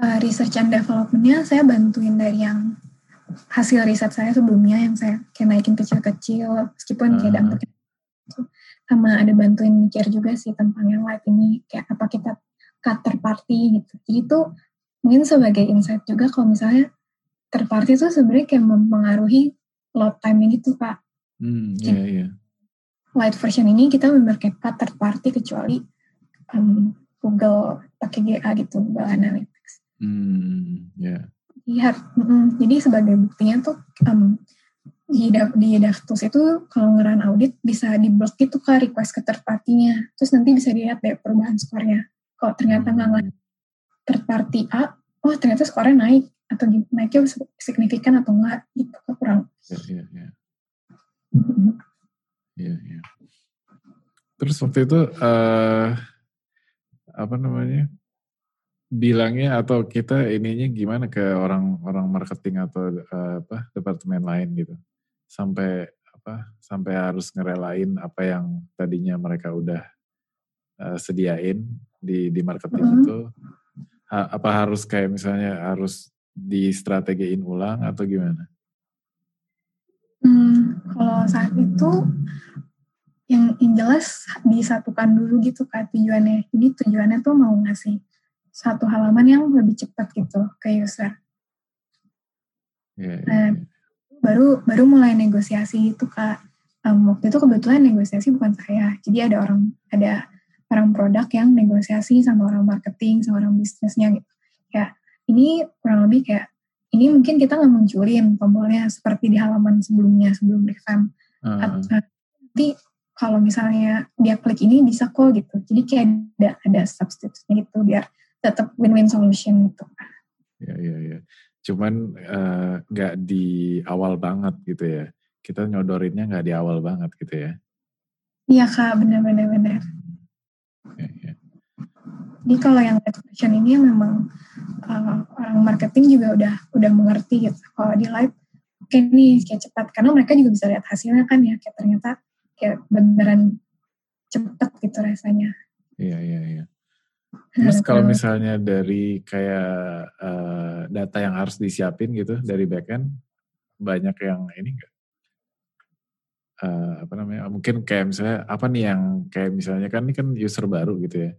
uh, research and developmentnya saya bantuin dari yang hasil riset saya sebelumnya yang saya kayak naikin kecil-kecil meskipun uh. kayak dampaknya sama ada bantuin mikir juga sih tentang yang live ini kayak apa kita cut party gitu jadi itu mungkin sebagai insight juga kalau misalnya third party itu sebenarnya kayak mempengaruhi load time gitu pak hmm, yeah, yeah. light version ini kita cut third party kecuali um, Google pakai GA gitu Google Analytics hmm, yeah. lihat mm, jadi sebagai buktinya tuh um, di, di Daftus itu kalau ngeran audit bisa di block itu ke request ke third party-nya. Terus nanti bisa dilihat deh perubahan skornya. Kalau ternyata nggak hmm. third party A, oh ternyata skornya naik atau naiknya signifikan atau enggak gitu kurang. Iya iya iya. Iya iya. Terus waktu itu uh, apa namanya? bilangnya atau kita ininya gimana ke orang-orang marketing atau uh, apa departemen lain gitu sampai apa sampai harus ngerelain apa yang tadinya mereka udah uh, sediain di di marketing mm -hmm. itu ha, apa harus kayak misalnya harus di strategiin ulang atau gimana? Hmm, kalau saat itu yang, yang jelas disatukan dulu gitu kan tujuannya. Jadi tujuannya tuh mau ngasih satu halaman yang lebih cepat gitu ke user. Yeah, yeah, yeah. Baru baru mulai negosiasi itu kak. Um, waktu itu kebetulan negosiasi bukan saya, jadi ada orang ada orang produk yang negosiasi sama orang marketing sama orang bisnisnya gitu. Ya ini kurang lebih kayak ini mungkin kita nggak munculin tombolnya seperti di halaman sebelumnya sebelum revamp. Uh. Nanti kalau misalnya dia klik ini bisa kok gitu. Jadi kayak ada ada substitute gitu biar tetap win-win solution gitu. Ya, ya, ya. Cuman eh, nggak uh, di awal banget gitu ya. Kita nyodorinnya nggak di awal banget gitu ya. Iya kak, benar-benar benar. Ya, ya. Jadi kalau yang question ini memang uh, orang marketing juga udah udah mengerti gitu. Kalau di live, oke okay nih kayak cepat karena mereka juga bisa lihat hasilnya kan ya kayak ternyata kayak beneran cepat gitu rasanya. Iya iya iya. Terus kalau misalnya dari kayak uh, data yang harus disiapin gitu dari backend, banyak yang ini enggak? Uh, apa namanya? Mungkin kayak misalnya apa nih yang kayak misalnya kan ini kan user baru gitu ya.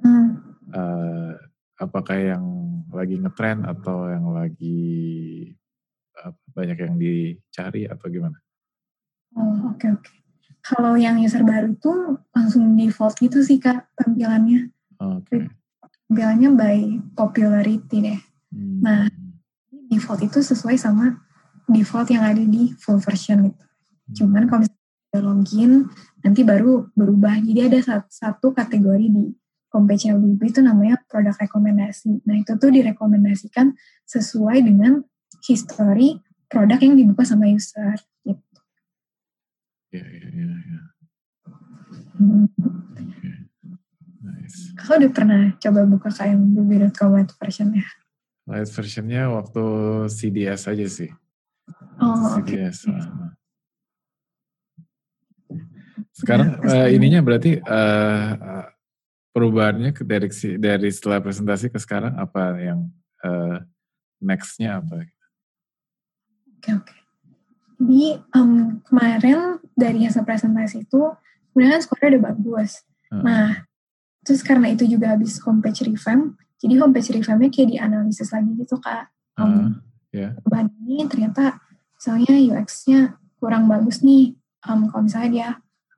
Hmm. Uh, apakah yang lagi ngetrend atau yang lagi uh, banyak yang dicari atau gimana? Oh oke okay, oke. Okay. Kalau yang user baru itu langsung default gitu sih kak tampilannya Okay. Bilangnya by popularity deh. Hmm. Nah, default itu sesuai sama default yang ada di full version gitu. Hmm. Cuman kalau misalnya login, nanti baru berubah. Jadi ada satu kategori di homepage LBB itu namanya produk rekomendasi. Nah, itu tuh direkomendasikan sesuai dengan history produk yang dibuka sama user. Gitu. Iya, iya, iya. Ya. Hmm. Nice. udah pernah coba buka kmbb.com light versionnya? Light versionnya waktu CDS aja sih. Oh, CDS. Okay. Sekarang ya, uh, ininya berarti uh, perubahannya dari dari setelah presentasi ke sekarang apa yang uh, nextnya apa? Oke okay, oke. Okay. Jadi um, kemarin dari hasil presentasi itu sebenarnya skornya udah bagus. Hmm. Nah Terus karena itu juga habis homepage revamp, jadi homepage revampnya kayak dianalisis lagi gitu kak. Um, uh, yeah. ini ternyata misalnya UX-nya kurang bagus nih. Um, kalau misalnya dia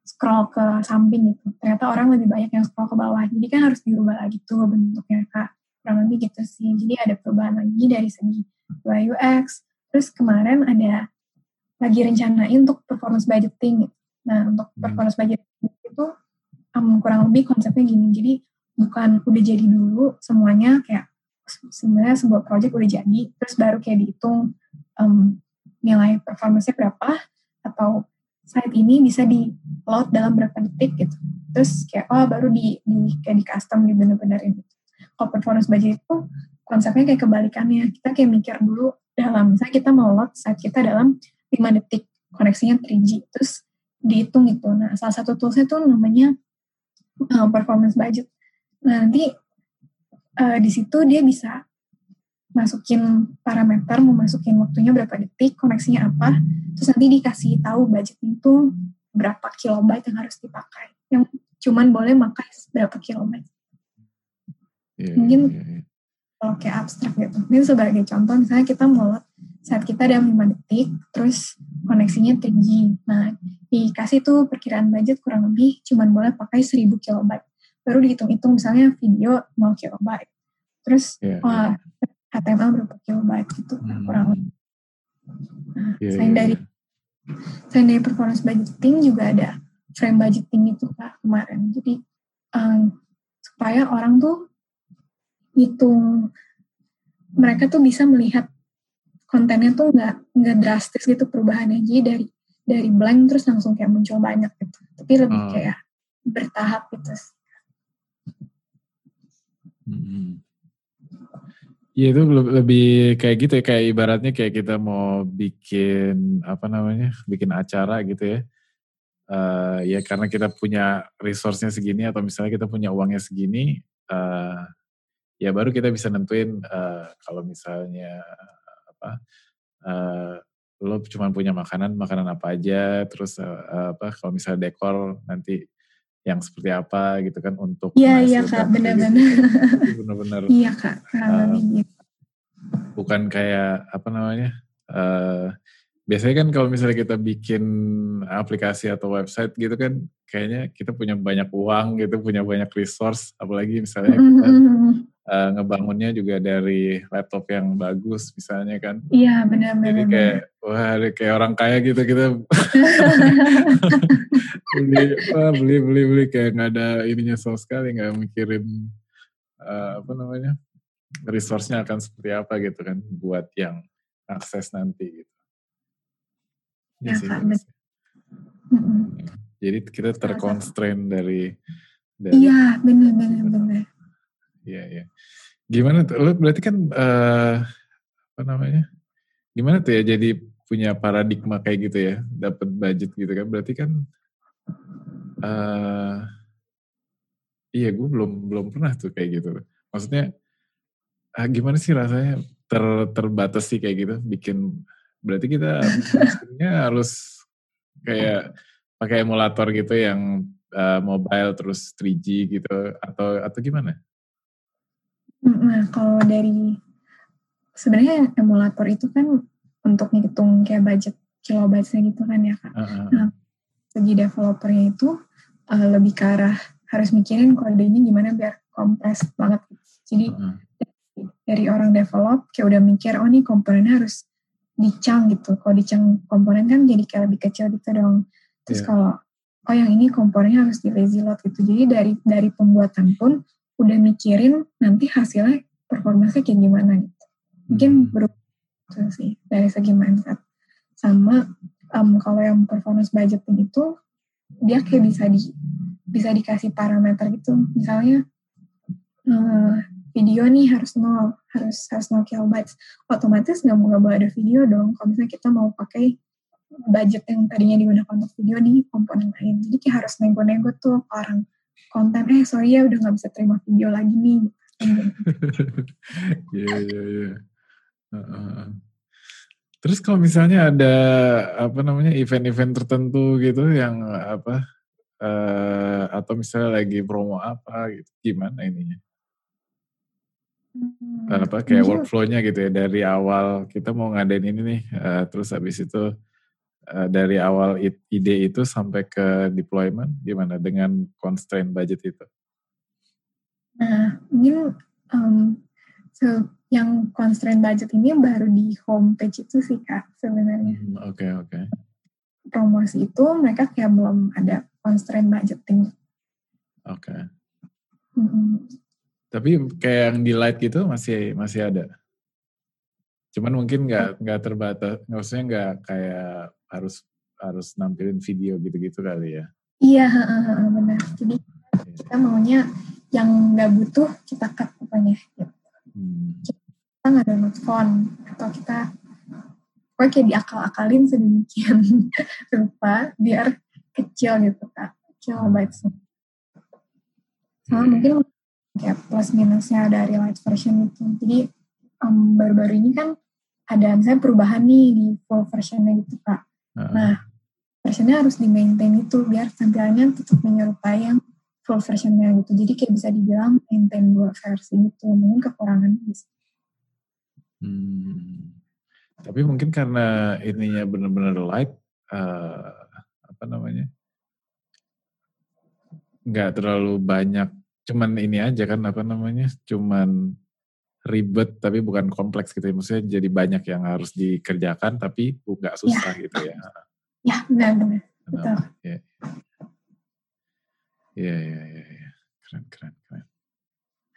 scroll ke samping gitu, ternyata orang lebih banyak yang scroll ke bawah. Jadi kan harus dirubah lagi tuh bentuknya kak. Kurang lebih gitu sih. Jadi ada perubahan lagi dari segi UI UX. Terus kemarin ada lagi rencanain untuk performance budgeting. Nah untuk hmm. performance budgeting itu um, kurang lebih konsepnya gini. Jadi bukan udah jadi dulu semuanya kayak sebenarnya sebuah project udah jadi terus baru kayak dihitung um, nilai performance berapa atau saat ini bisa di load dalam berapa detik gitu. Terus kayak oh baru di, di kayak di custom di bener-benerin gitu. kalau performance budget itu konsepnya kayak kebalikannya. Kita kayak mikir dulu dalam misalnya kita mau load saat kita dalam 5 detik koneksinya 3G terus dihitung itu. Nah salah satu toolsnya tuh namanya uh, performance budget. Nah, nanti uh, di situ dia bisa masukin parameter, mau masukin waktunya berapa detik, koneksinya apa, terus nanti dikasih tahu budget itu berapa kilobyte yang harus dipakai. Yang cuman boleh makai berapa kilobyte. Yeah, Mungkin yeah, yeah. Kalau kayak abstrak gitu. Ini sebagai contoh, misalnya kita mau saat kita ada 5 detik, terus koneksinya 3G. Nah, dikasih tuh perkiraan budget kurang lebih cuman boleh pakai 1000 kilobyte. Baru dihitung-hitung misalnya video 0 kilobyte. Terus yeah, wah, yeah. HTML berapa kilobyte gitu hmm. kurang lebih. Nah, yeah, selain yeah, dari yeah. selain dari performance budgeting juga ada frame budgeting itu kak kemarin. Jadi um, supaya orang tuh hitung mereka tuh bisa melihat kontennya tuh nggak nggak drastis gitu perubahannya. Jadi dari dari blank terus langsung kayak muncul banyak gitu. Tapi lebih hmm. kayak bertahap gitu hmm. Iya itu lebih kayak gitu ya. Kayak ibaratnya kayak kita mau bikin apa namanya bikin acara gitu ya. Uh, ya karena kita punya resource-nya segini atau misalnya kita punya uangnya segini uh, ya baru kita bisa nentuin uh, kalau misalnya apa uh, lo cuma punya makanan makanan apa aja terus uh, apa kalau misalnya dekor nanti yang seperti apa gitu kan untuk iya iya kak benar-benar gitu. benar-benar. Iya kak uh, bukan kayak apa namanya uh, biasanya kan kalau misalnya kita bikin aplikasi atau website gitu kan kayaknya kita punya banyak uang gitu punya banyak resource apalagi misalnya kita uh, ngebangunnya juga dari laptop yang bagus misalnya kan. Iya benar-benar jadi kayak wah kayak orang kaya gitu kita. Beli, wah, beli beli beli. Kayak nggak ada ininya sama sekali nggak mikirin uh, apa namanya resource-nya akan seperti apa gitu kan buat yang akses nanti gitu. Ya, sih. Jadi kita terconstrain dari, dari Iya, benar benar benar. Iya, iya. Gimana tuh? Lo berarti kan uh, apa namanya? Gimana tuh ya jadi punya paradigma kayak gitu ya, dapat budget gitu kan? Berarti kan uh, iya gue belum belum pernah tuh kayak gitu. Maksudnya ah, gimana sih rasanya ter terbatas sih kayak gitu bikin berarti kita harus kayak pakai emulator gitu yang uh, mobile terus 3G gitu atau atau gimana? Nah kalau dari sebenarnya emulator itu kan untuk ngitung kayak budget kilobyte-nya gitu kan ya kak. Uh -huh. Nah segi developernya itu uh, lebih ke arah harus mikirin kodenya gimana biar kompres banget. Jadi uh -huh dari orang develop kayak udah mikir oh nih komponennya harus dicang gitu kalau dicang komponen kan jadi kayak lebih kecil gitu dong terus yeah. kalau oh yang ini komponennya harus di lazy load gitu jadi dari dari pembuatan pun udah mikirin nanti hasilnya performanya kayak gimana gitu. Mungkin hmm. berubah sih dari segi mindset. Sama um, kalau yang performance budgeting itu dia kayak bisa di bisa dikasih parameter gitu. Misalnya uh, video nih harus nol harus harus nol kilobytes. Otomatis nggak mau nggak boleh ada video dong. Kalau misalnya kita mau pakai budget yang tadinya digunakan untuk video di komponen lain. Jadi kayak harus nego-nego tuh orang konten eh sorry ya udah nggak bisa terima video lagi nih Iya iya iya. Terus kalau misalnya ada apa namanya event-event tertentu gitu yang apa uh, atau misalnya lagi promo apa gitu gimana ininya? Hmm, apa kayak workflow-nya gitu ya dari awal kita mau ngadain ini nih uh, terus habis itu uh, dari awal ide itu sampai ke deployment gimana dengan constraint budget itu? Nah, mungkin um, so, yang constraint budget ini baru di homepage itu sih kak sebenarnya. Oke hmm, oke. Okay, okay. Promosi itu mereka kayak belum ada constraint budgeting. Oke. Okay. Hmm, tapi kayak yang di light gitu masih masih ada. Cuman mungkin nggak nggak terbatas, usah nggak kayak harus harus nampilin video gitu-gitu kali ya. Iya, benar. Jadi iya. kita maunya yang nggak butuh kita cut pokoknya. Gitu. Hmm. Kita nggak download phone atau kita kayak diakal-akalin sedemikian rupa biar kecil gitu kak, kecil hmm. bytes. Sama hmm. mungkin kayak plus minusnya dari light version itu. Jadi um, baru-baru ini kan ada misalnya perubahan nih di full versionnya gitu kak. Nah versionnya harus di maintain itu biar tampilannya tetap menyerupai yang full versionnya gitu. Jadi kayak bisa dibilang maintain dua versi gitu. Mungkin kekurangan bisa. Hmm. Tapi mungkin karena ininya benar-benar light, uh, apa namanya, nggak terlalu banyak cuman ini aja kan apa namanya cuman ribet tapi bukan kompleks gitu ya maksudnya jadi banyak yang harus dikerjakan tapi nggak ya. susah ya. gitu ya ya benar-benar betul ya. ya ya ya ya keren keren keren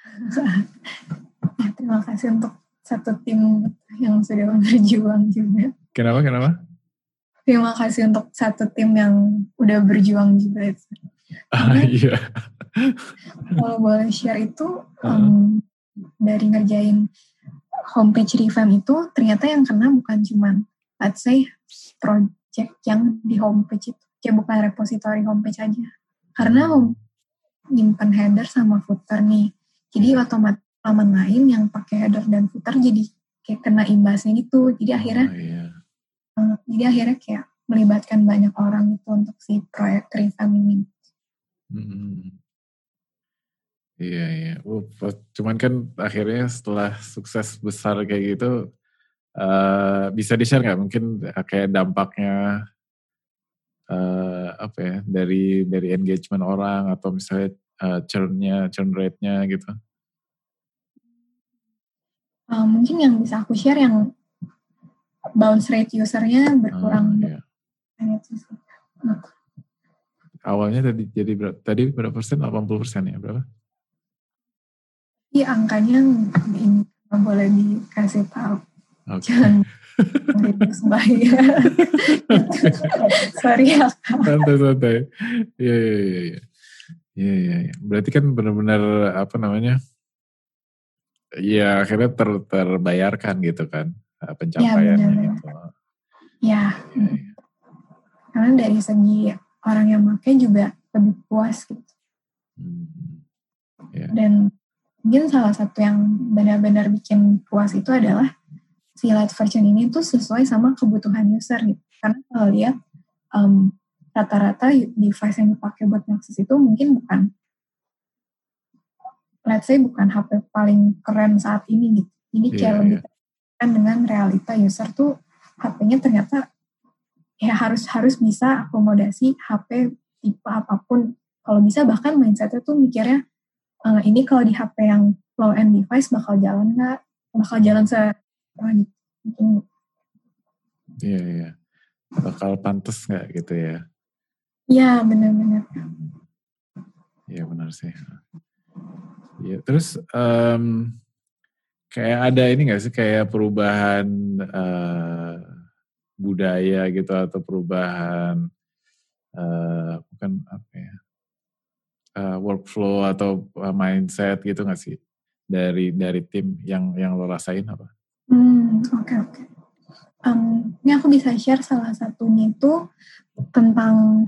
ya, terima kasih untuk satu tim yang sudah berjuang juga. Kenapa? Kenapa? Terima kasih untuk satu tim yang udah berjuang juga. Ah, iya. Kalau boleh share itu um, dari ngerjain homepage revamp itu ternyata yang kena bukan cuman let's say project yang di homepage itu. Kayak bukan repository homepage aja. Karena home nyimpan header sama footer nih. Jadi otomatis halaman lain yang pakai header dan footer jadi kayak kena imbasnya gitu. Jadi akhirnya Oh, iya. uh, jadi akhirnya kayak melibatkan banyak orang itu untuk si proyek revamp ini. Hmm. Iya, iya. Cuman kan akhirnya setelah sukses besar kayak gitu, uh, bisa di-share nggak mungkin kayak dampaknya uh, apa ya dari dari engagement orang atau misalnya uh, churn-nya, churn rate-nya gitu? Uh, mungkin yang bisa aku share yang bounce rate usernya berkurang. Oh, iya. Nah, Awalnya tadi jadi berapa, tadi berapa persen? 80 persen ya berapa? Iya angkanya ini nggak boleh dikasih tahu. Oke. Jangan bahaya. Sorry ya. Santai santai. Iya iya iya. iya. Iya iya. iya. Berarti kan benar-benar apa namanya? Ya akhirnya ter, terbayarkan gitu kan uh, pencapaiannya benar-benar. gitu. Ya, Iya, iya. karena dari segi orang yang pakai juga lebih puas gitu. Hmm. Iya. Dan mungkin salah satu yang benar-benar bikin puas itu adalah si light version ini tuh sesuai sama kebutuhan user gitu. Karena kalau lihat um, rata-rata device yang dipakai buat Nexus itu mungkin bukan let's say bukan HP paling keren saat ini gitu. Jadi kayak Iya, lebih terkait dengan realita user tuh HP-nya ternyata ya harus harus bisa akomodasi HP tipe apa pun. Kalau bisa bahkan mindsetnya tuh mikirnya "Eh, ini kalau di HP yang low end device bakal jalan nggak? Bakal jalan se gitu. Mungkin Iya iya. Bakal pantas nggak gitu ya? Ya benar-benar. Iya benar sih. Iya terus em, kayak ada ini nggak sih kayak perubahan eh, budaya gitu atau perubahan eh, bukan apa ya eh, workflow atau eh, mindset gitu nggak sih dari dari tim yang yang lo rasain apa? Hmm, oke oke. Em, ini aku bisa share salah satunya itu tentang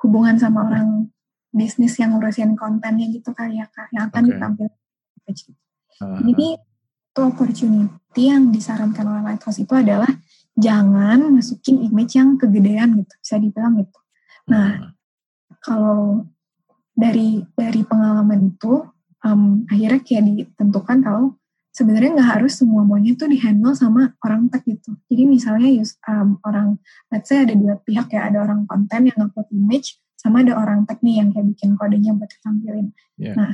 hubungan sama orang bisnis yang ngurusin kontennya gitu kali ya kak, yang akan Oke. ditampilkan. Ah, Jadi itu opportunity yang disarankan oleh Lighthouse itu adalah jangan masukin image yang kegedean gitu, bisa dibilang gitu. Nah, ah, kalau dari dari pengalaman itu um, akhirnya kayak ditentukan kalau sebenarnya nggak harus semua maunya tuh dihandle sama orang tech gitu. Jadi misalnya use, um, orang let's say ada dua pihak ya, ada orang konten yang upload image sama ada orang tech nih yang kayak bikin kodenya buat ditampilin. Iya. Nah,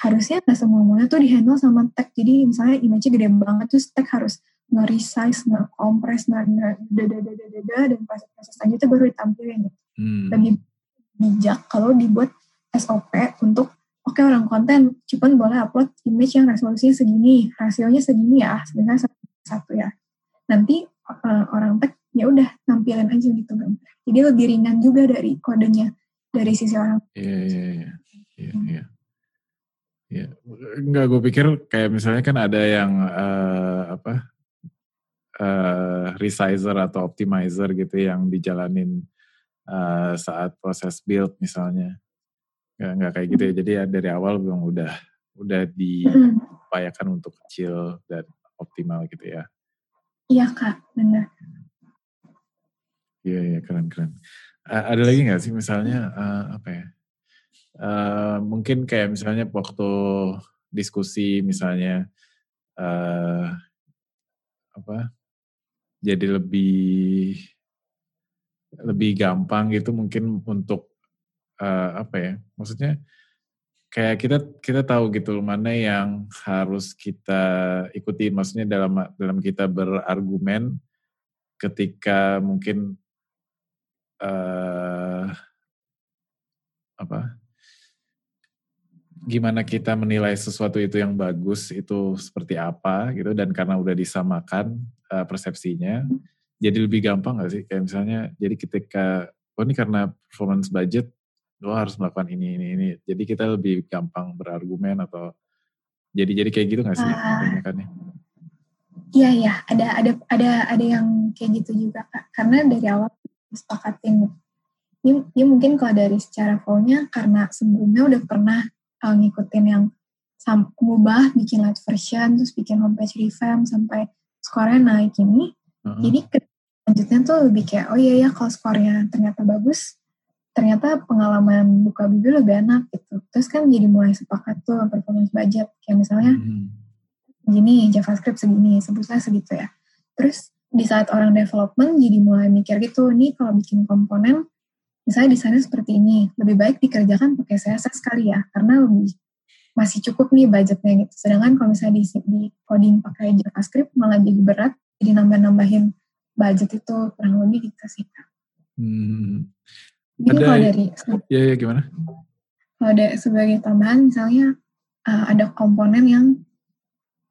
harusnya nggak semua maunya tuh dihandle sama tech. Jadi misalnya image-nya gede banget terus tech harus nge-resize, nge-compress, nge-dada-dada-dada dan proses-proses selanjutnya baru ditampilin gitu hmm, lebih bijak kalau dibuat SOP untuk oke orang konten cuman boleh upload image yang resolusinya segini, rasionya segini ya, misalnya satu, satu ya. Nanti uh, orang tag ya udah nampilin aja gitu gambar. Jadi lebih ringan juga dari kodenya dari sisi orang. Iya iya iya. Iya iya. Iya. Enggak gue pikir kayak misalnya kan ada yang eh, apa eh, resizer atau optimizer gitu yang dijalanin eh, saat proses build misalnya. Enggak, enggak kayak gitu ya. Jadi ya dari awal belum udah udah diupayakan untuk kecil dan optimal gitu ya. Iya kak, benar. Iya iya keren keren. Eh, ada lagi nggak sih misalnya eh, apa ya? Eh, mungkin kayak misalnya waktu diskusi misalnya eh apa? Jadi lebih lebih gampang gitu mungkin untuk eh, apa ya? Maksudnya kayak kita kita tahu gitu mana yang harus kita ikuti maksudnya dalam dalam kita berargumen ketika mungkin eh apa gimana kita menilai sesuatu itu yang bagus itu seperti apa gitu dan karena udah disamakan uh, persepsinya jadi lebih gampang gak sih? Kayak misalnya jadi ketika oh ini karena performance budget lo harus melakukan ini ini ini. Jadi kita lebih gampang berargumen atau jadi jadi kayak gitu gak sih uh, Iya iya. Ada ada ada ada yang kayak gitu juga kak. Karena dari awal sepakatin ini, ini mungkin kalau dari secara flow-nya karena sebelumnya udah pernah uh, ngikutin yang sam ngubah bikin light version terus bikin homepage revamp sampai skornya naik ini -huh. jadi selanjutnya tuh lebih kayak oh iya ya kalau skornya ternyata bagus ternyata pengalaman buka bibir lebih enak gitu. Terus kan jadi mulai sepakat tuh performance budget. Kayak misalnya hmm gini JavaScript segini sebutnya segitu ya. Terus di saat orang development jadi mulai mikir gitu nih kalau bikin komponen misalnya desainnya seperti ini lebih baik dikerjakan pakai CSS kali ya karena lebih masih cukup nih budgetnya gitu. Sedangkan kalau misalnya di, di coding pakai JavaScript malah jadi berat jadi nambah-nambahin budget itu kurang lebih gitu sih hmm. jadi ada, kalau dari ya, ya gimana kalau ada sebagai tambahan misalnya uh, ada komponen yang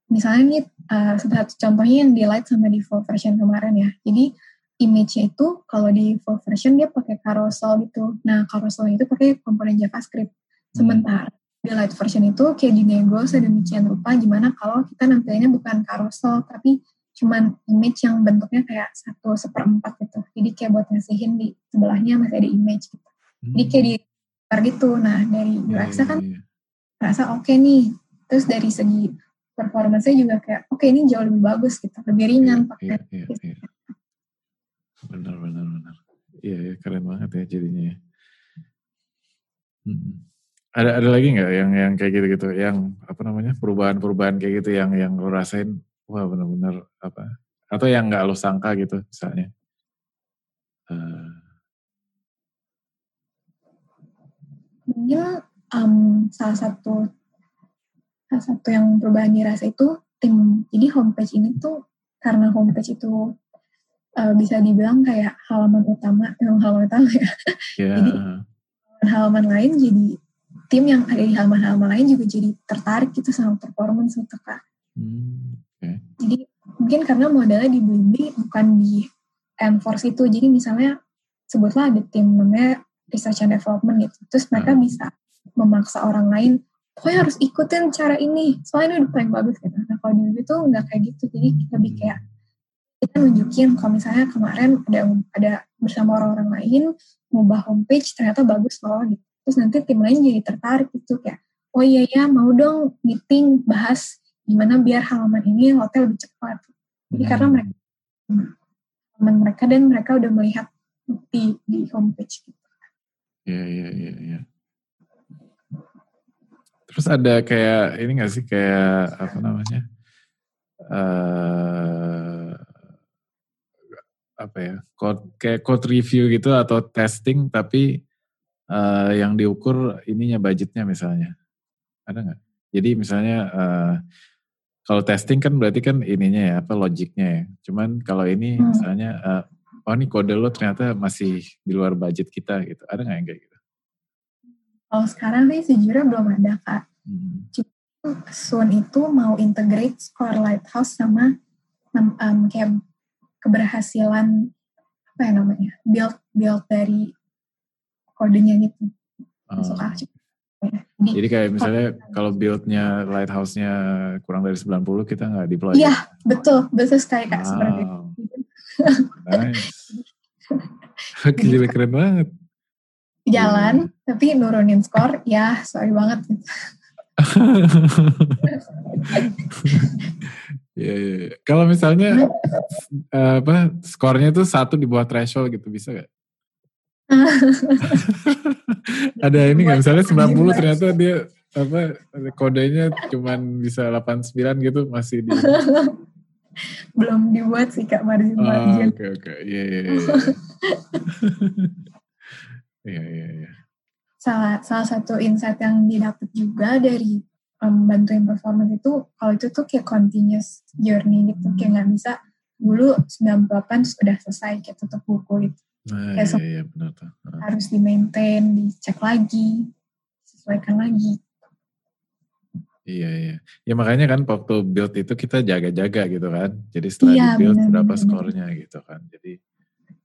misalnya ini uh, satu contohnya yang di light sama di full version kemarin ya. Jadi image-nya itu kalau di full version dia pakai carousel gitu. Nah, carousel itu pakai komponen JavaScript. Hmm. Sementara di light version itu kayak dinego sedemikian rupa gimana kalau kita nampilinnya bukan carousel tapi cuman image yang bentuknya kayak satu seperempat gitu. Jadi kayak buat ngasihin di sebelahnya masih ada image gitu. Jadi kayak di gitu. Nah, dari UX iya, kan iya, iya. rasa oke okay nih. Terus dari segi performanya juga kayak oke okay, ini jauh lebih bagus gitu lebih ringan iya, pakai iya, iya, iya. benar benar benar iya ya, keren banget ya jadinya ya. hmm. ada ada lagi nggak yang yang kayak gitu gitu yang apa namanya perubahan perubahan kayak gitu yang yang lo rasain wah benar-benar apa atau yang nggak lo sangka gitu misalnya uh. mungkin um, salah satu salah satu yang perubahan dirasa itu tim jadi homepage ini tuh karena homepage itu uh, bisa dibilang kayak halaman utama yang halaman utama ya yeah. jadi halaman lain jadi tim yang ada di halaman-halaman lain juga jadi tertarik gitu sama performance gitu kak hmm, okay. jadi mungkin karena modelnya di Blibli bukan di enforce itu jadi misalnya sebutlah ada tim namanya research and development gitu. Terus mereka hmm. bisa memaksa orang lain pokoknya harus ikutin cara ini soalnya ini udah paling bagus gitu. Nah kalau di Wibi tuh nggak kayak gitu. Jadi lebih kayak kita nunjukin kalau misalnya kemarin ada ada bersama orang-orang lain ngubah homepage ternyata bagus loh gitu. Terus nanti tim lain jadi tertarik gitu kayak oh iya ya mau dong meeting bahas gimana biar halaman ini hotel lebih cepat jadi hmm. karena mereka teman mereka dan mereka udah melihat di di homepage gitu. Iya iya iya. iya. Terus ada kayak ini gak sih kayak apa namanya? Uh, apa ya? Code kayak code review gitu atau testing tapi uh, yang diukur ininya budgetnya misalnya. Ada nggak? Jadi misalnya uh, kalau testing kan berarti kan ininya ya apa logiknya ya. Cuman kalau ini hmm. misalnya uh, oh ini kode lo ternyata masih di luar budget kita gitu. Ada nggak yang kayak gitu? Kalau sekarang sih sejujurnya belum ada kak. Hmm. Soon itu mau integrate Score Lighthouse sama um, kayak keberhasilan apa ya namanya build build dari kodenya gitu. Masuk oh. Jadi, kayak misalnya kalau buildnya lighthouse-nya kurang dari 90 kita nggak deploy. Iya, betul. Betul sekali Kak. Wow. Seperti itu. nice. Gila keren banget jalan hmm. tapi nurunin skor ya sorry banget gitu. ya, ya, ya. Kalau misalnya uh, apa skornya itu satu di bawah threshold gitu bisa gak? Ada ini nggak misalnya 90 ternyata dia apa kodenya cuman bisa 89 gitu masih di belum dibuat sih kak margin margin. Oke oke iya iya. iya. Iya, iya, iya. Salah, salah satu insight yang didapat juga dari um, bantuin performance itu, kalau itu tuh kayak continuous journey gitu, kayak nggak bisa dulu 98 terus udah selesai kayak tutup buku gitu. Nah, kayak iya, iya, benar tuh. Harus di maintain, dicek lagi, sesuaikan lagi. Iya iya. Ya makanya kan waktu build itu kita jaga-jaga gitu kan. Jadi setelah Iya, di build berapa skornya gitu kan. Jadi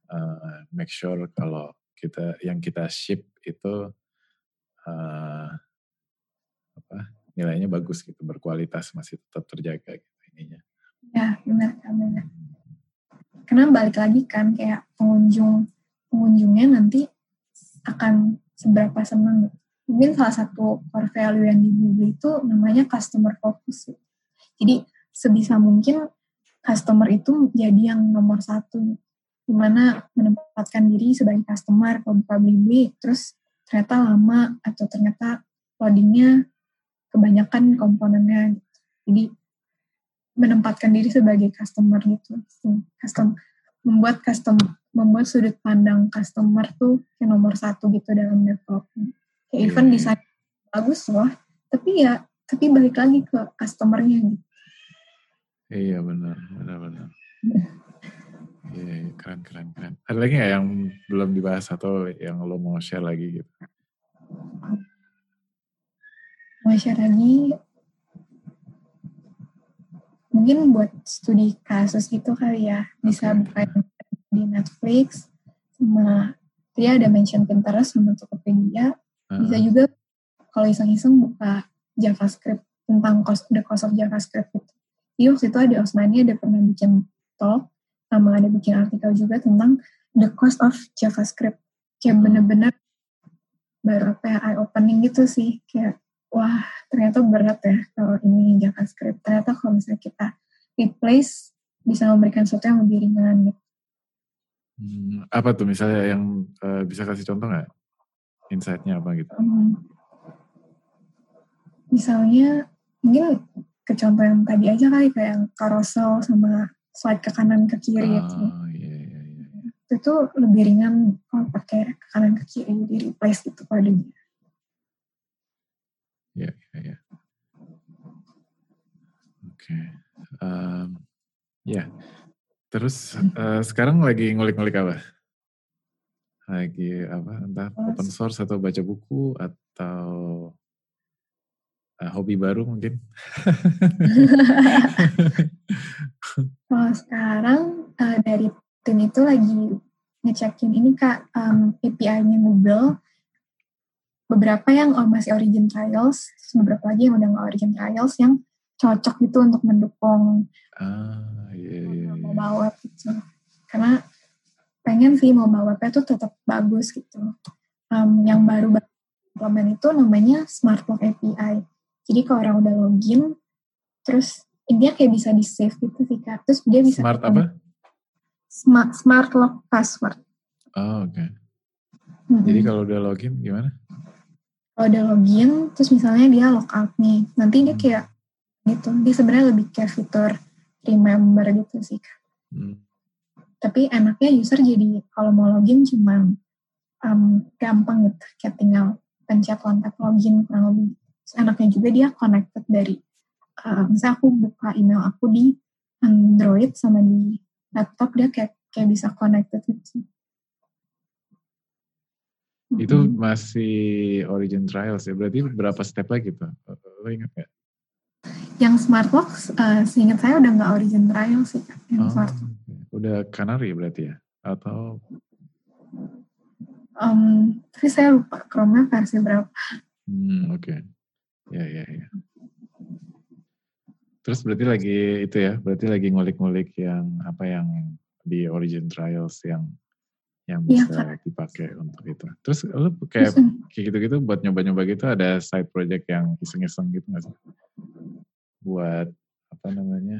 uh, make sure kalau kita yang kita ship itu uh, apa nilainya bagus gitu, berkualitas masih tetap terjaga gitu ininya. Ya benar benar. Karena balik lagi kan kayak pengunjung pengunjungnya nanti akan seberapa senang gitu. Mungkin salah satu core value yang dibeli itu namanya customer focus. Jadi sebisa mungkin customer itu jadi yang nomor satu. Gimana menempatkan diri sebagai customer kalau buka beli terus ternyata lama atau ternyata loadingnya kebanyakan komponennya gitu. Jadi menempatkan diri sebagai customer gitu. Custom membuat custom membuat sudut pandang customer tuh yang nomor satu gitu dalam development. Kayak even Iya. desain bagus loh, tapi ya tapi balik lagi ke customernya gitu. Iya benar, benar benar. Iya, iya, keren keren keren. Ada lagi nggak yang belum dibahas atau yang lo mau share lagi gitu? Mau share lagi mungkin buat studi kasus gitu kali ya bisa Oke. buka di Netflix sama dia ada mention Pinterest sama Tokopedia bisa juga kalau iseng-iseng buka JavaScript tentang cost, the cost of JavaScript gitu. Jadi waktu itu ada Osmani ada pernah bikin talk sama ada bikin artikel juga tentang the cost of JavaScript. Kayak Hmm. bener-bener baru apa ya, eye opening gitu sih. Kayak wah ternyata berat ya kalau ini JavaScript. Ternyata kalau misalnya kita replace bisa memberikan sesuatu yang lebih ringan gitu. hmm, apa tuh misalnya yang eh, bisa kasih contoh nggak? Insight-nya apa gitu? Hmm. Misalnya mungkin ke contoh yang tadi aja kali kayak yang carousel sama slide ke kanan ke kiri. Oh iya iya iya. Itu lebih ringan kalau pakai ke kanan ke kiri di replace gitu kodenya. Iya iya iya. Oke. Em, ya. Terus eh, sekarang lagi ngulik-ngulik apa? Lagi apa? Entah open source atau baca buku atau eh, hobi baru mungkin? Kalau sekarang eh, dari tim itu lagi ngecekin ini kak um, API-nya Google beberapa yang oh, masih origin trials, beberapa lagi yang udah nggak origin trials yang cocok gitu untuk mendukung ah iya iya iya. mobile web gitu. Karena pengen sih mobile webnya tuh tetap bagus gitu. Um, yang baru implement itu namanya Smart Lock API. Jadi kalau orang udah login, terus dia kayak bisa di save gitu sih kak. Terus dia bisa Smart apa? Smart, smart lock password. Oh oke. Mm-mm. Jadi kalau udah login gimana? Kalau udah login, terus misalnya dia logout nih, nanti dia Hmm. kayak gitu. Dia sebenarnya lebih kayak fitur remember gitu sih. Hmm. tapi enaknya user jadi kalau mau login cuma um, gampang gitu kayak tinggal pencet kontak login kurang lebih Terus enaknya juga dia connected dari uh, misalnya aku buka email aku di Android sama di laptop dia kayak kayak bisa connected gitu Itu masih origin trials ya. Berarti berapa step lagi tuh? Lo ingat gak? yang smart lock uh, seingat saya udah nggak origin trial sih Kak, yang Oh, smart oke. udah Canary berarti ya? Atau um, tapi saya lupa Chrome versi berapa hmm, oke. Ya ya ya. Terus berarti lagi itu ya, berarti lagi ngulik-ngulik yang apa yang di origin trials yang yang Iya, bisa dipakai untuk itu. Terus lo kayak kayak gitu-gitu buat nyoba-nyoba gitu ada side project yang iseng-iseng gitu nggak sih? Buat apa namanya?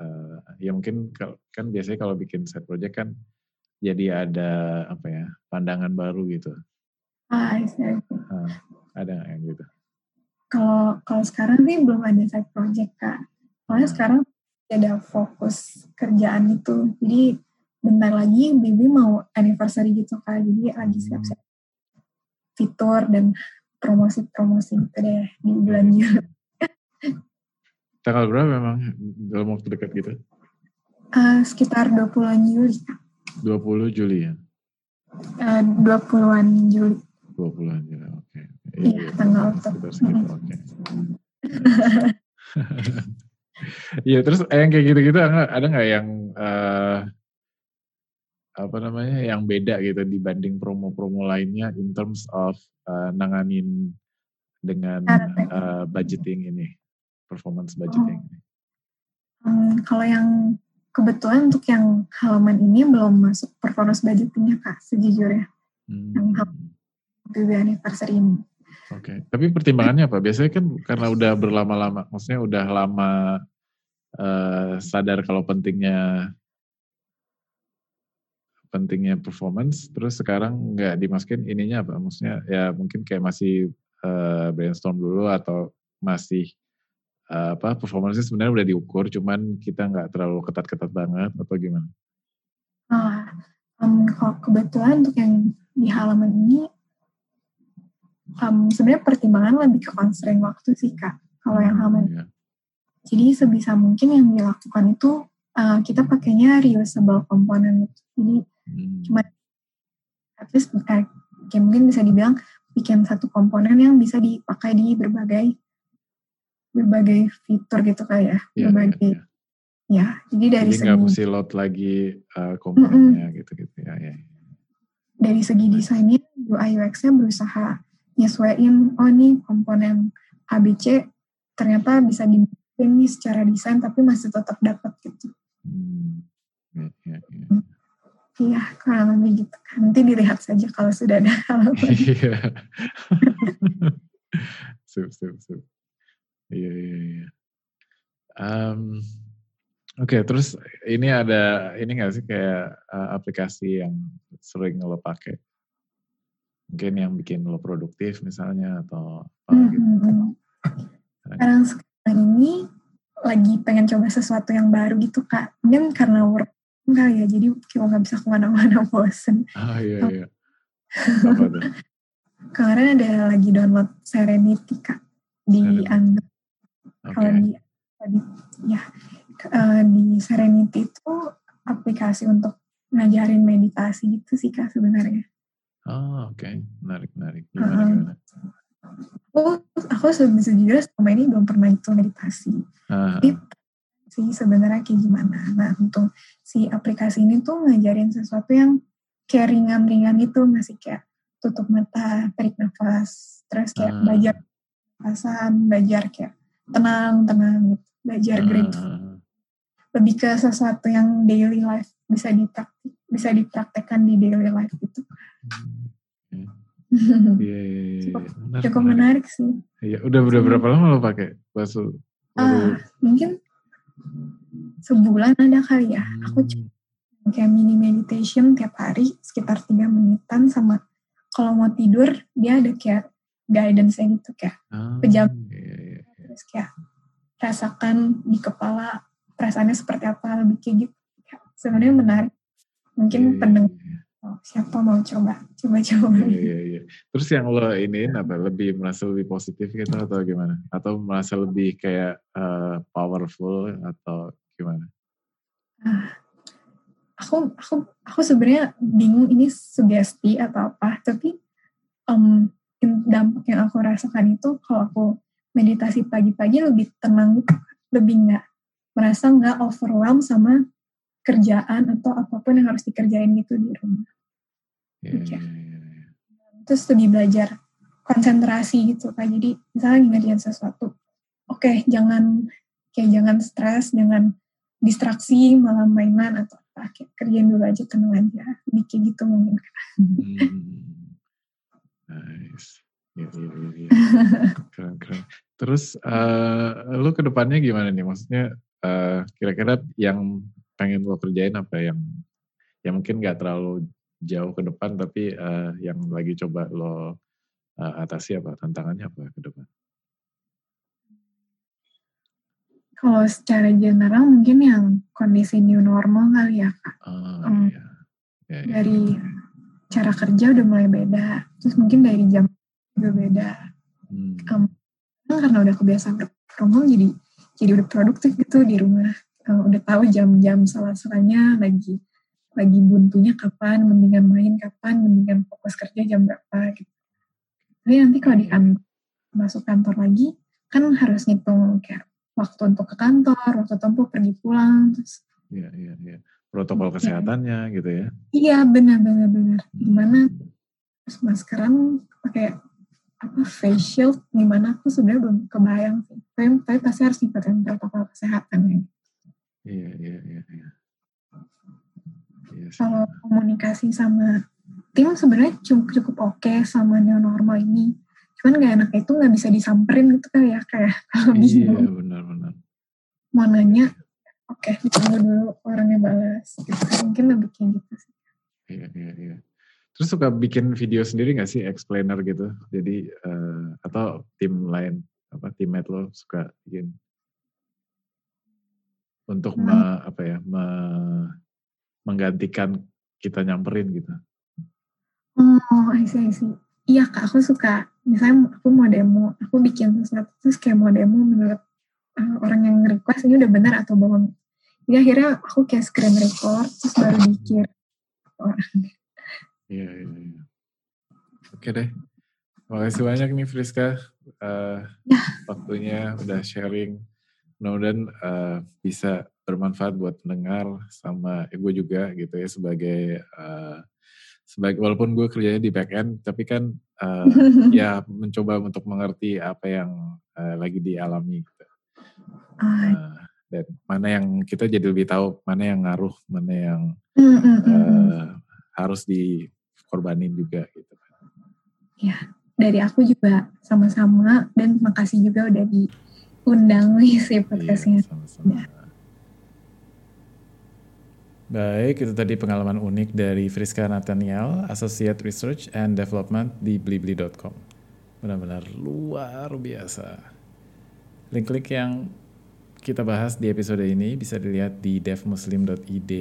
eh, ya mungkin kan biasanya kalau bikin side project kan jadi ada apa ya pandangan baru gitu. ah. Nah, ada yang gitu? kalau kalau sekarang sih belum ada side project kak soalnya Hmm. sekarang ada fokus kerjaan itu jadi bentar lagi Bibi mau anniversary gitu kak jadi lagi Hmm. siap-siap fitur dan promosi-promosi gitu deh di bulan Juli Tanggal berapa memang dalam waktu dekat gitu? Eh, sekitar 20-an Juli kak 20 Juli ya? Eh, 20-an Juli 20-an Juli, oke. Iya, tanggal itu. Sekitar segitu, oke. Iya terus yang kayak gitu-gitu ada nggak yang uh, apa namanya yang beda gitu dibanding promo-promo lainnya in terms of uh, nanganin dengan uh, budgeting ini performance budgeting. Oh. Um, kalau yang kebetulan untuk yang halaman ini belum masuk performance budgetingnya kak sejujurnya hmm. yang BB anniversary ini. Oke, okay. tapi pertimbangannya apa? Biasanya kan karena udah berlama-lama, maksudnya udah lama uh, sadar kalau pentingnya pentingnya performance, terus sekarang nggak dimasukin ininya apa? Maksudnya ya mungkin kayak masih uh, brainstorm dulu atau masih uh, apa performance sebenarnya udah diukur, cuman kita nggak terlalu ketat-ketat banget atau gimana? Ah, um, kalau kebetulan untuk yang di halaman ini, um, sebenarnya pertimbangan lebih ke constraint waktu sih kak. Kalau yang hmm, halaman, yeah. jadi sebisa mungkin yang dilakukan itu uh, kita pakainya reusable komponen. Jadi hmm. cuma at least eh, kayak mungkin bisa dibilang bikin satu komponen yang bisa dipakai di berbagai berbagai fitur gitu kayak ya, berbagai ya, ya. ya jadi dari jadi nggak mesti load lagi uh, komponennya mm -mm. gitu gitu ya, ya dari segi desainnya UI UX-nya berusaha nyesuaiin oh nih komponen ABC ternyata bisa dibikin nih secara desain tapi masih tetap dapat gitu. Hmm. Ya, ya, ya. Hmm. Iya, kurang lebih gitu. Nanti dilihat saja kalau sudah ada halaman. Iya. sup, sup, sup. Iya, iya, iya. Um, Oke, okay, terus ini ada ini nggak sih kayak uh, aplikasi yang sering lo pakai? Mungkin yang bikin lo produktif misalnya atau apa hmm, gitu. Hmm, hmm. Sekarang sekarang ini lagi pengen coba sesuatu yang baru gitu kak. Mungkin karena work enggak ya jadi kalau nggak bisa ke mana-mana bosen. Ah iya iya. Kemarin ada lagi download Serenity kak. Di Android. Okay. kalau di, di ya uh, di Serenity itu aplikasi untuk ngajarin meditasi gitu sih kak sebenarnya. Oh oke. Okay. menarik menarik. Gimana uh, gimana? Aku aku sejujurnya selama ini belum pernah itu meditasi. Uh, tapi sih sebenarnya kayak gimana. Nah untuk si aplikasi ini tuh ngajarin sesuatu yang kayak ringan-ringan itu masih kayak tutup mata, tarik nafas, terus kayak uh. belajar perasaan, belajar kayak tenang-tenang gitu, belajar uh. grateful. Lebih ke sesuatu yang daily life bisa dipraktik, bisa dipraktekkan di daily life gitu. Iya, iya, iya. Cukup, menarik, cukup menarik, menarik sih. Iya, udah udah berapa lama lo pakai Basu? Ah, mungkin sebulan ada kali ya hmm. aku kayak mini meditation tiap hari sekitar tiga menitan sama kalau mau tidur dia ada kayak guidance gitu kayak oh, pejam iya, iya, iya. terus kayak rasakan di kepala perasaannya seperti apa lebih kayak gitu sebenarnya menarik mungkin iya, pendengar. Oh, siapa mau coba coba-coba iya, iya, iya. terus yang lo ini apa? Lebih merasa lebih positif gitu atau gimana? Atau merasa lebih kayak uh, powerful atau gimana? Uh, aku aku aku sebenarnya bingung ini sugesti atau apa tapi um, dampak yang aku rasakan itu kalau aku meditasi pagi-pagi lebih tenang gitu lebih nggak merasa nggak overwhelm sama kerjaan atau apa pun yang harus dikerjain gitu di rumah. Yeah, yeah, yeah. Terus lebih belajar konsentrasi gitu kan. Jadi misalnya ngerjain sesuatu, oke okay, jangan kayak jangan stres, jangan distraksi malah mainan atau apa. Kayak kerjain dulu aja tenang aja. Bikin gitu mungkin. Hmm. Nice. Ya, ya, ya, keren, keren. Terus uh, lu ke depannya gimana nih? Maksudnya uh, kira-kira yang pengen lo kerjain apa yang yang mungkin nggak terlalu jauh ke depan tapi uh, yang lagi coba lo uh, atasi apa tantangannya apa ke depan? Kalau secara general mungkin yang kondisi new normal kali ya kak. Oh, um, iya. Ya, ya. Dari cara kerja udah mulai beda, terus mungkin dari jam juga beda. Hmm. Um, karena udah kebiasaan from home jadi jadi udah produktif gitu di rumah uh, udah tahu jam-jam salah-salahnya lagi lagi buntunya kapan, mendingan main kapan, mendingan fokus kerja jam berapa gitu. Tapi nanti kalau di kantor, masuk kantor lagi, kan harus ngitung kayak waktu untuk ke kantor, waktu tempuh pergi pulang, terus. Iya iya iya. Protokol kesehatannya ya. gitu ya? Iya benar benar benar. Gimana terus maskeran pakai apa face shield gimana aku sebenarnya belum kebayang sih. Tapi, tapi pasti harus ngikutin protokol kesehatan ya. Iya iya iya. iya. Kalau komunikasi sama tim sebenarnya cukup cukup oke okay sama new normal ini. Cuman gak enak itu nggak bisa disamperin gitu kan ya kayak kalau iya, bingung iya benar-benar mau nanya oke okay, ditunggu dulu orangnya balas gitu. mungkin lebih kayak gitu sih. Iya iya iya. Terus suka bikin video sendiri gak sih explainer gitu? Jadi uh, atau tim lain apa teammate lo suka bikin? Untuk hmm. me, apa ya me, menggantikan kita nyamperin gitu. Oh I see, I see. Iya kak aku suka. Misalnya aku mau demo aku bikin sesuatu terus kayak mau demo menurut uh, orang yang request ini udah benar atau belum? Jadi akhirnya aku kayak screen record terus baru dikir. Orang iya iya iya. Oke deh. Makasih banyak nih Friska. Uh, ya. waktunya udah sharing. Mudah-mudahan uh, bisa bermanfaat buat pendengar sama eh, gue juga gitu ya sebagai uh, sebagai walaupun gue kerjanya di back end tapi kan uh, ya mencoba untuk mengerti apa yang uh, lagi dialami gitu. Uh, dan mana yang kita jadi lebih tahu mana yang ngaruh mana yang uh, harus dikorbanin juga gitu ya dari aku juga sama-sama dan makasih juga udah diundang nih si iya, podcastnya iya, sama-sama. Ya. Baik, itu tadi pengalaman unik dari Friska Nathaniel, Associate Research and Development di blibli.com. Benar-benar luar biasa. Link-link yang kita bahas di episode ini bisa dilihat di devmuslim.id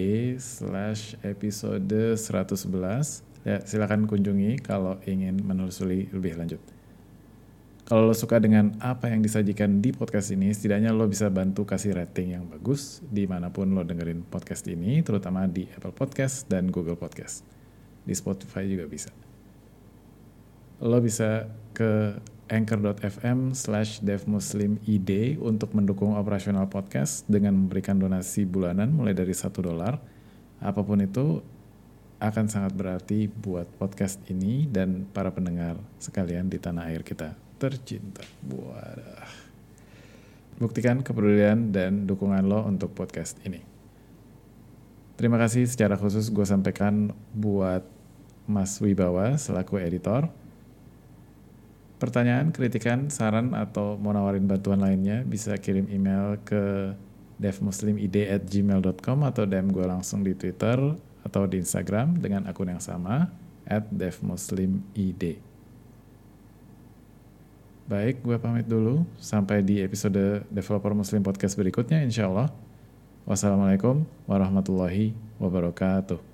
slash episode 111. Ya, silakan kunjungi kalau ingin menelusuri lebih lanjut. Kalau lo suka dengan apa yang disajikan di podcast ini, setidaknya lo bisa bantu kasih rating yang bagus di mana pun lo dengerin podcast ini, terutama di Apple Podcast dan Google Podcast. Di Spotify juga bisa. Lo bisa ke anchor.fm slash devmuslimid untuk mendukung operasional podcast dengan memberikan donasi bulanan mulai dari satu dolar. Apa pun itu akan sangat berarti buat podcast ini dan para pendengar sekalian di tanah air kita tercinta. Wadah. Buktikan kepedulian dan dukungan lo untuk podcast ini. Terima kasih secara khusus gue sampaikan buat Mas Wibawa selaku editor. Pertanyaan, kritikan, saran, atau mau nawarin bantuan lainnya bisa kirim email ke devmuslimid@gmail.com atau DM gue langsung di Twitter atau di Instagram dengan akun yang sama at devmuslimid. Baik, gue pamit dulu. Sampai di episode Developer Muslim Podcast berikutnya, insya Allah. Wassalamualaikum warahmatullahi wabarakatuh.